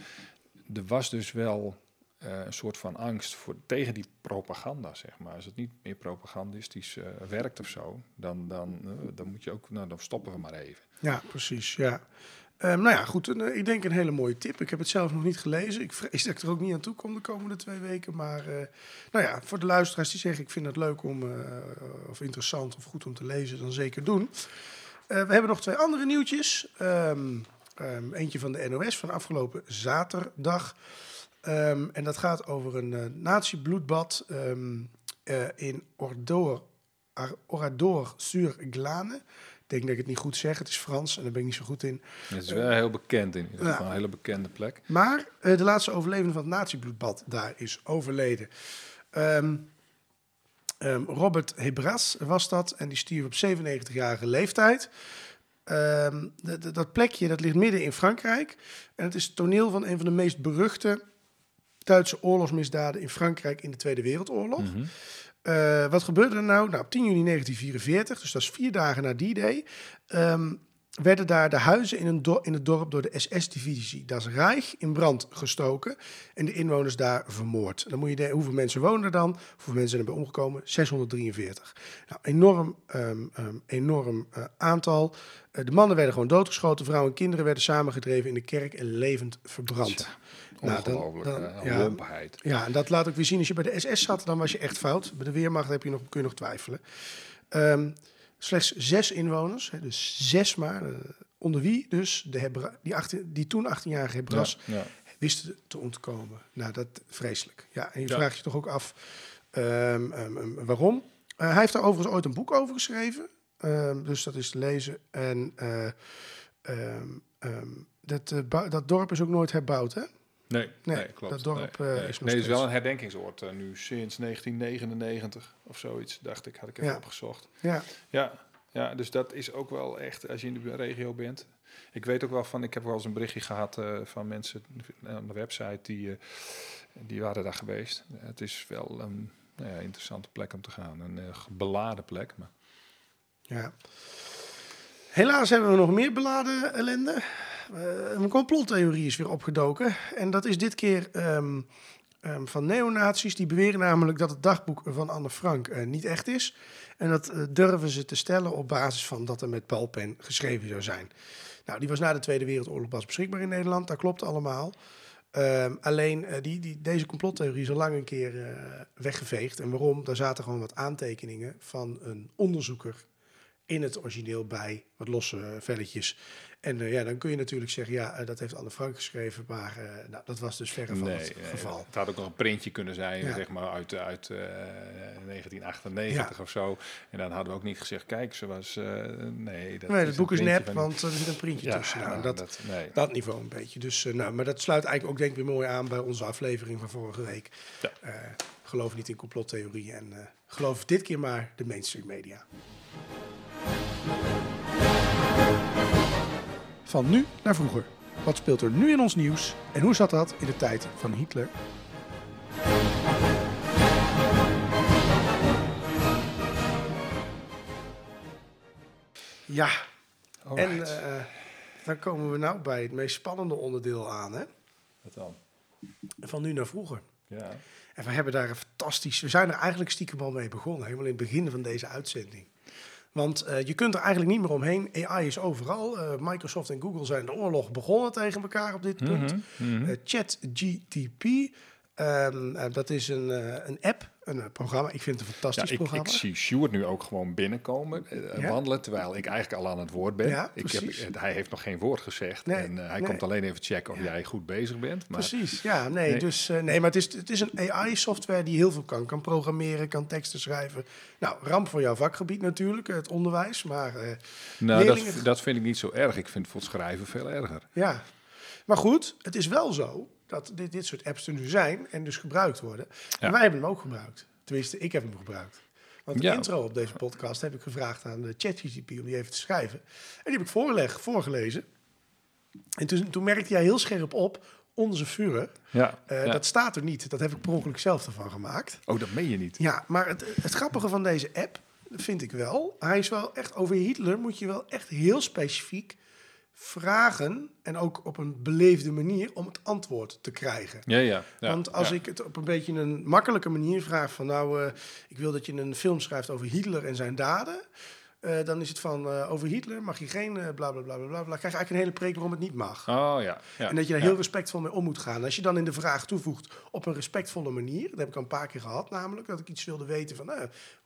er was dus wel eh, een soort van angst voor, tegen die propaganda, zeg maar. Als het niet meer propagandistisch eh, werkt of zo, dan, dan, eh, dan moet je ook, nou, dan stoppen we maar even. Ja, precies. Ja. Ehm, nou ja, goed. een, ik denk een hele mooie tip. Ik heb het zelf nog niet gelezen. Ik vrees dat ik er ook niet aan toe kom de komende twee weken. Maar nou ja, voor de luisteraars die zeggen ik vind het leuk om, of interessant of goed om te lezen, dan zeker doen. Eh, we hebben nog twee andere nieuwtjes. Ehm, ehm, eentje van de NOS van afgelopen zaterdag. Ehm, en dat gaat over een eh nazi-bloedbad eh, in Ordor, Orador sur Glane. Ik denk dat ik het niet goed zeg. Het is Frans en daar ben ik niet zo goed in. Het is wel heel bekend in ieder Ja. geval, een hele bekende plek. Maar de laatste overlevende van het nazi-bloedbad daar is overleden. Ehm, ehm, Robert Hebras was dat en die stierf op 97-jarige leeftijd. Ehm, de- de- dat plekje dat ligt midden in Frankrijk. En het is het toneel van een van de meest beruchte Duitse oorlogsmisdaden in Frankrijk in de Tweede Wereldoorlog. Mhm. Eh, wat gebeurde er nou? Nou, op 10 juni 1944, dus dat is vier dagen na die day, ehm, werden daar de huizen in, een do- in het dorp door de SS-divisie Das Reich in brand gestoken en de inwoners daar vermoord. Dan moet je denken, hoeveel mensen wonen er dan? Hoeveel mensen zijn erbij omgekomen? 643. Nou, enorm, ehm, ehm, enorm eh, aantal. Eh, de mannen werden gewoon doodgeschoten, vrouwen en kinderen werden samengedreven in de kerk en levend verbrand. Tja, Nou, dan- Ongelooflijk, dan- eh, ja. lompheid. Ja, en dat laat ook weer zien. Als je bij de SS zat, dan was je echt fout. Bij de Weermacht heb je nog, kun je nog twijfelen. Ehm, slechts zes inwoners, hè, dus zes maar. eh, onder wie dus de Hebra die, 18 die toen 18-jarige Hebras Ja, ja. wisten te ontkomen. Nou, dat vreselijk. Ja, en je Ja. vraagt je toch ook af ehm, ehm, ehm, waarom. Eh, hij heeft daar overigens ooit een boek over geschreven. Dus dat is te lezen. En eh, dat, dat dorp is ook nooit herbouwd, hè? Nee, Nee, nee, klopt. dat dorp, nee, eh, is Nee, het is wel een herdenkingsoord eh, nu sinds 1999 of zoiets, dacht ik, had ik even Ja. opgezocht. Ja, Ja, ja, dus dat is ook wel echt, als je in de regio bent. Ik weet ook wel van, ik heb wel eens een berichtje gehad eh, van mensen aan de website die, die waren daar geweest. Het is wel een nou ja, interessante plek om te gaan, een beladen plek. Maar Ja. Helaas hebben we nog meer beladen ellende. Eh, een complottheorie is weer opgedoken. En dat is dit keer ehm, ehm, van neonazies. Die beweren namelijk dat het dagboek van Anne Frank eh, niet echt is. En dat eh, durven ze te stellen op basis van dat er met balpen geschreven zou zijn. Nou, die was na de Tweede Wereldoorlog pas beschikbaar in Nederland. Dat klopt allemaal. Ehm, alleen die, die, deze complottheorie is al lang een keer weggeveegd. En waarom? Daar zaten gewoon wat aantekeningen van een onderzoeker in het origineel bij, wat losse velletjes. En eh, ja, dan kun je natuurlijk zeggen, ja, eh, dat heeft Anne Frank geschreven, maar eh, nou, dat was dus verre van het nee, geval. het had ook nog een printje kunnen zijn, Ja. zeg maar uit, uit eh, 1998 of zo. En dan hadden we ook niet gezegd, kijk, ze was, nee. Dat nee, het boek is nep, van- want er zit een printje ja, tussen. Nou, nou, dat, dat, nee. dat niveau een beetje. Dus, nou, maar dat sluit eigenlijk ook denk ik weer mooi aan bij onze aflevering van vorige week. Geloof niet in complottheorieën en geloof dit keer maar de mainstream media. Van nu naar vroeger. Wat speelt er nu in ons nieuws en hoe zat dat in de tijd van Hitler? Ja, en eh, dan komen we nou bij het meest spannende onderdeel aan, hè? Wat dan? Van nu naar vroeger. Ja. En we hebben daar een fantastisch... We zijn er eigenlijk stiekem al mee begonnen, helemaal in het begin van deze uitzending. Want eh, je kunt er eigenlijk niet meer omheen. AI is overal. Eh, Microsoft en Google zijn de oorlog begonnen tegen elkaar op dit punt. Mhm. Eh, ChatGTP Ehm, eh, dat is een, een app, een eh, programma. Ik vind het een Ja, fantastisch ik, programma. ik zie Sjoerd nu ook gewoon binnenkomen, Ja? wandelen, terwijl ik eigenlijk al aan het woord ben. Ja, ik heb, hij heeft nog geen woord gezegd Nee, en hij nee. komt alleen even checken of jij goed bezig bent. Maar Precies, ja, nee, Nee. Dus, nee maar het is, het is een AI-software die heel veel kan. Kan programmeren, kan teksten schrijven. Nou, ramp voor jouw vakgebied natuurlijk, het onderwijs. Maar nou, leerlingen- dat, dat vind ik niet zo erg. Ik vind voor het schrijven veel erger. ja, maar goed, het is wel zo dat dit, dit soort apps er nu zijn en dus gebruikt worden. En Ja. wij hebben hem ook gebruikt. Tenminste, ik heb hem gebruikt. Want de Ja. intro op deze podcast heb ik gevraagd aan de ChatGPT om die even te schrijven. En die heb ik voorgeleg, voorgelezen. En toen, toen merkte jij heel scherp op, onze vuren, Ja, eh, dat staat er niet. Dat heb ik per ongeluk zelf ervan gemaakt. Oh, dat meen je niet. Ja, maar het, het grappige van deze app vind ik wel. Hij is wel echt over Hitler moet je wel echt heel specifiek vragen. En ook op een beleefde manier om het antwoord te krijgen. Ja, ja. ja Want als ja. ik het op een beetje een makkelijke manier vraag van nou, eh, ik wil dat je een film schrijft over Hitler en zijn daden. eh, dan is het van eh, over Hitler mag je geen eh, bla bla bla bla krijg je eigenlijk een hele preek waarom het niet mag. Oh ja. ja En dat je daar ja. heel respectvol mee om moet gaan. Als je dan in de vraag toevoegt op een respectvolle manier, dat heb ik al een paar keer gehad, namelijk dat ik iets wilde weten van,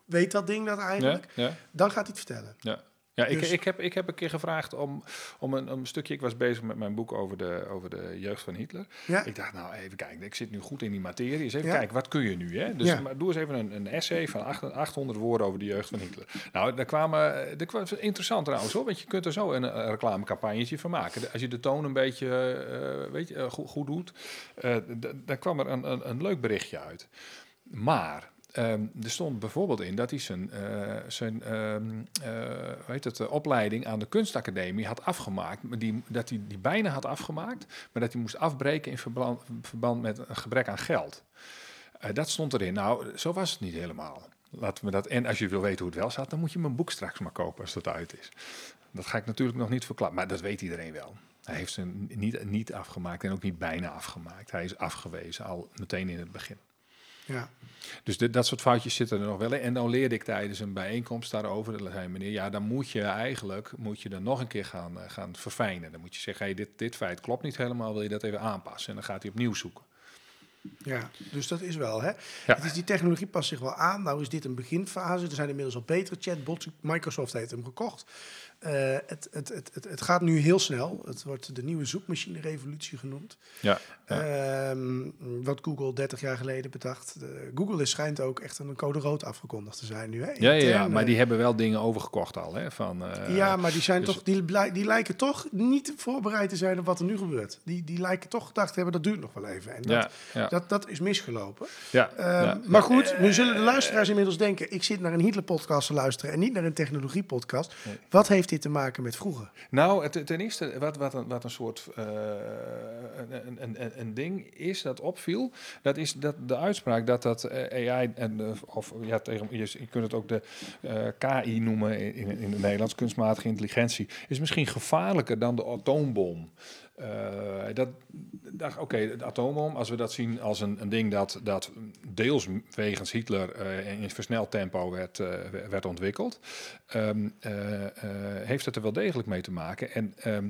weet dat ding dat eigenlijk? ja. Dan gaat hij het vertellen. Ja. Ja, ik, Dus- ik, heb, ik heb een keer gevraagd om, om een, een stukje. Ik was bezig met mijn boek over de, over de jeugd van Hitler. Ja, Ik dacht, nou even kijken, ik zit nu goed in die materie. Eens even Ja. kijken, wat kun je nu? Hè? Dus Ja. maar doe eens even een, een essay van acht- 800 woorden over de jeugd van Hitler. Nou, daar kwamen, dat kwam interessant trouwens hoor, want je kunt er zo een, een reclamecampagnetje van maken. Als je de toon een beetje eh, weet je, eh, goed, goed doet, eh, d- dan kwam er een, een, een leuk berichtje uit. Maar ehm, er stond bijvoorbeeld in dat hij zijn, eh, zijn ehm, eh, het, eh, opleiding aan de kunstacademie had afgemaakt. Die, dat hij die bijna had afgemaakt, maar dat hij moest afbreken in verband, verband met een gebrek aan geld. Eh, dat stond erin. Nou, zo was het niet helemaal. Laten we dat. En als je wil weten hoe het wel zat, dan moet je mijn boek straks maar kopen als dat uit is. Dat ga ik natuurlijk nog niet verklappen, maar dat weet iedereen wel. Hij heeft ze niet, niet afgemaakt en ook niet bijna afgemaakt. Hij is afgewezen al meteen in het begin. Ja. Dus dit, dat soort foutjes zitten er nog wel in. En dan leerde ik tijdens een bijeenkomst daarover. Dan zei meneer, ja, dan moet je eigenlijk moet je er nog een keer gaan, eh, gaan verfijnen. Dan moet je zeggen, hey, dit, dit feit klopt niet helemaal, wil je dat even aanpassen? En dan gaat hij opnieuw zoeken. ja, dus dat is wel. Hè? Ja. Het is, die technologie past zich wel aan. Nou is dit een beginfase. Er zijn inmiddels al betere chatbots. Microsoft heeft hem gekocht. Eh, het, het, het, het, het gaat nu heel snel. Het wordt de nieuwe zoekmachine-revolutie genoemd. Ja, Ehm, wat Google 30 jaar geleden bedacht. De- Google is, schijnt ook echt een code rood afgekondigd te zijn nu. Hè? ja, ja, maar eh, die hebben wel dingen overgekocht al. Hè, van, eh, ja, maar die, zijn dus- toch, die, lijken toch niet voorbereid te zijn op wat er nu gebeurt. Die, die lijken toch gedacht te hebben, dat duurt nog wel even. En dat, ja, ja, dat, dat is misgelopen. ja, Ehm. Maar goed, nu zullen de luisteraars inmiddels denken... ik zit naar een Hitler-podcast te luisteren en niet naar een technologie-podcast. Nee. Wat heeft dit te maken met vroeger? Nou, ten eerste, wat, wat, een, wat een soort eh, een, een, een, ding is dat opviel, dat is dat de uitspraak dat dat eh, AI, en, eh, of ja, tegen, je, je kunt het ook de KI noemen in, in, in het Nederlands, kunstmatige intelligentie, is misschien gevaarlijker dan de atoombom. Eh, dat oké, de atoombom, als we dat zien als een, een ding dat, dat deels wegens Hitler eh, in versneld tempo werd, eh, werd ontwikkeld, ehm, eh, eh, heeft het er wel degelijk mee te maken. En ehm,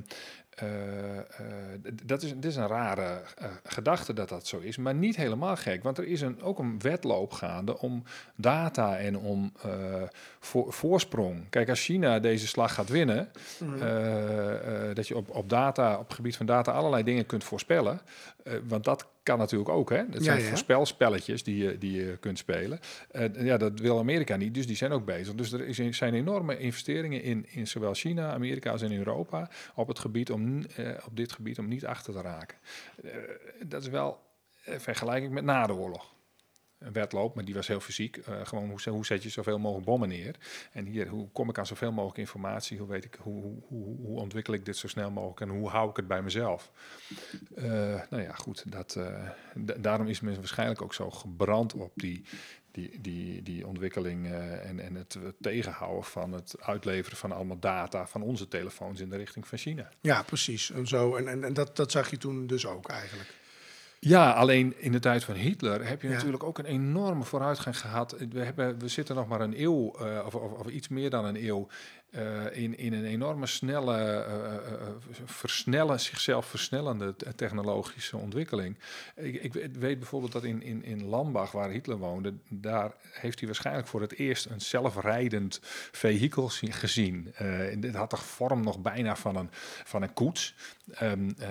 d- dat is, is een rare eh, gedachte dat dat zo is, maar niet helemaal gek. Want er is een, ook een wedloop gaande om data en om voor, voorsprong. Kijk, als China deze slag gaat winnen, eh, dat je op, op data, op het gebied van data allerlei dingen kunt voorspellen. Eh, want dat kan natuurlijk ook, hè? Dat Ja, zijn ja. voorspelspelletjes die je, die je kunt spelen. Ja, dat wil Amerika niet, dus die zijn ook bezig. Dus er is, zijn enorme investeringen in, in zowel China, Amerika als in Europa op het gebied om eh, op dit gebied om niet achter te raken. Eh, dat is wel vergelijking met na de oorlog. Wedloop, maar die was heel fysiek. Eh, gewoon hoe, hoe zet je zoveel mogelijk bommen neer? En hier, hoe kom ik aan zoveel mogelijk informatie? Hoe, weet ik, hoe, hoe, hoe, ontwikkel ik dit zo snel mogelijk en hoe hou ik het bij mezelf? Eh, nou ja, goed. Dat, eh, da- daarom is men waarschijnlijk ook zo gebrand op die, die, die, die ontwikkeling en, en het tegenhouden van het uitleveren van allemaal data van onze telefoons in de richting van China. Ja, precies. En, zo. en, en, en dat, dat zag je toen dus ook eigenlijk. Ja, alleen in de tijd van Hitler heb je Ja. natuurlijk ook een enorme vooruitgang gehad. We, hebben, we zitten nog maar een eeuw, eh, of, of, of iets meer dan een eeuw, eh, in, in een enorme snelle, eh, versnellen, zichzelf versnellende technologische ontwikkeling. Ik, ik weet- bijvoorbeeld dat in, in, in Lambach, waar Hitler woonde, daar heeft hij waarschijnlijk voor het eerst een zelfrijdend vehikel zi- gezien. En dit had de vorm nog bijna van een, van een koets, Ehm, eh,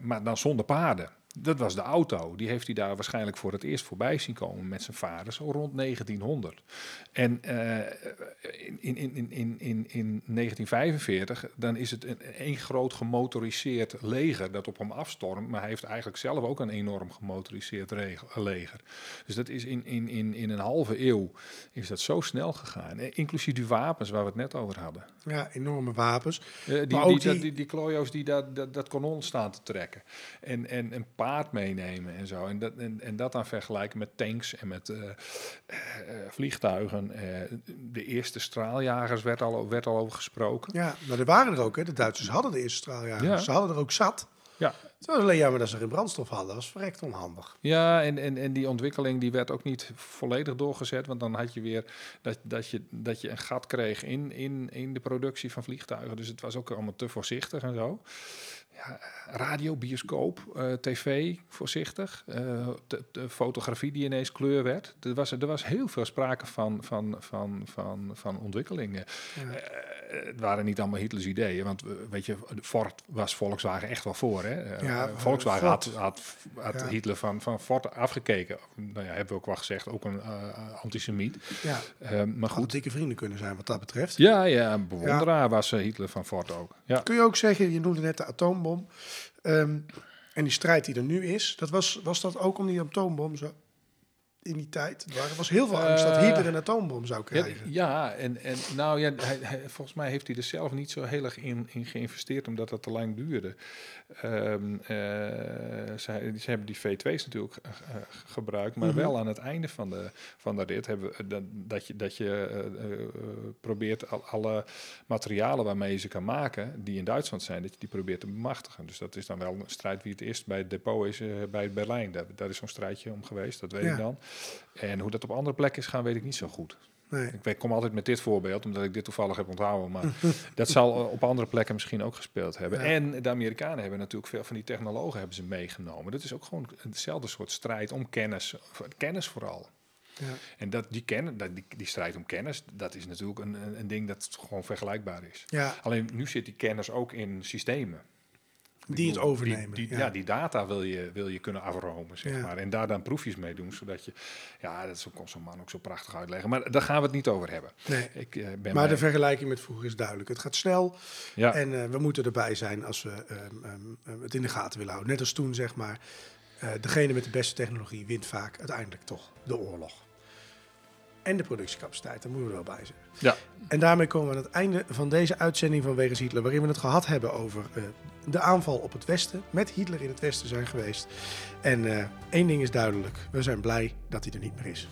maar dan zonder paarden. Dat was de auto. Die heeft hij daar waarschijnlijk voor het eerst voorbij zien komen met zijn vader, zo rond 1900. En eh, in, in, in, in, in, in 1945, dan is het een één groot gemotoriseerd leger dat op hem afstormt. Maar hij heeft eigenlijk zelf ook een enorm gemotoriseerd leger. Dus dat is in, in, in, in een halve eeuw is dat zo snel gegaan. Eh, Inclusief die wapens waar we het net over hadden. Ja, enorme wapens. Eh, die, die, die- die, die, klojo's die dat, dat, dat kanon staan te trekken. En, en een paard meenemen en zo. En dat, en, en dat dan vergelijken met tanks en met eh, eh, eh, vliegtuigen. De eerste straaljagers werd al, werd al over gesproken. Ja, maar er waren er ook. Hè. De Duitsers hadden de eerste straaljagers. Ja. Ze hadden er ook zat. Ja, Het was alleen jammer dat ze geen brandstof hadden. Dat was verrekt onhandig. ja en, en, en die ontwikkeling die werd ook niet volledig doorgezet. Want dan had je weer dat, dat, je, dat je een gat kreeg in, in, in de productie van vliegtuigen. Dus het was ook allemaal te voorzichtig en zo. Ja, radio, bioscoop, eh, tv, voorzichtig. eh, de, de fotografie die ineens kleur werd. Er was, er was heel veel sprake van, van, van, van, van ontwikkelingen. Ja. Eh, het waren niet allemaal Hitlers ideeën. Want weet je, Ford was Volkswagen echt wel voor. Hè? Ja, Volkswagen had, had, had Ja. Hitler van, van Ford afgekeken. Nou ja, hebben we ook wel gezegd, ook een antisemiet. Ja, maar goed dikke vrienden kunnen zijn wat dat betreft. Ja, ja, een bewonderaar was Hitler van Ford ook. Ja. Kun je ook zeggen, je noemde net de ehm, en die strijd die er nu is, dat was, was dat ook om die atoombom zo in die tijd? Er was heel veel angst dat Eh, Hitler een atoombom zou krijgen. ja, en, en nou ja, hij, hij- volgens mij heeft hij er zelf niet zo heel erg in, in geïnvesteerd, omdat dat te lang duurde. Ehm eh, ze, ze hebben die V2's natuurlijk eh, gebruikt, maar Mhm. wel aan het einde van de, van de rit hebben we, dat, dat je, dat je probeert al, alle materialen waarmee je ze kan maken, die in Duitsland zijn, dat je die probeert te bemachtigen. Dus dat is dan wel een strijd wie het eerst bij het depot is, bij Berlijn. Daar, daar is zo'n strijdje om geweest, dat weet Ja. ik dan. En hoe dat op andere plekken is gaan, weet ik niet zo goed. Nee. Ik weet- kom altijd met dit voorbeeld, omdat ik dit toevallig heb onthouden. Maar (laughs) dat zal eh, op andere plekken misschien ook gespeeld hebben. Ja. En de Amerikanen hebben natuurlijk veel van die technologen hebben ze meegenomen. Dat is ook gewoon hetzelfde soort strijd om kennis. Kennis vooral. Ja. En dat, die, dat, die, die strijd om kennis, dat is natuurlijk een, een, een ding dat gewoon vergelijkbaar is. Ja, Alleen nu zit die kennis ook in systemen. Die het overnemen. Die, die- ja. ja. die data wil je, wil je kunnen afromen, zeg Ja. maar. En daar dan proefjes mee doen, zodat je... Ja, dat is ook- kon zo'n man ook zo prachtig uitleggen. Maar daar gaan we het niet over hebben. Nee. Ik eh, ben Maar de vergelijking met vroeger is duidelijk. Het gaat snel ja. en eh, we moeten erbij zijn als we ehm, ehm, het in de gaten willen houden. Net als toen, zeg maar, eh, degene met de beste technologie wint vaak uiteindelijk toch de oorlog. En de productiecapaciteit, daar moeten we er wel bij zijn. ja. En daarmee komen we aan het einde van deze uitzending van Wegens Hitler, waarin we het gehad hebben over eh, de aanval op het Westen. Met Hitler in het Westen zijn geweest. En eh, één ding is duidelijk: we zijn blij dat hij er niet meer is.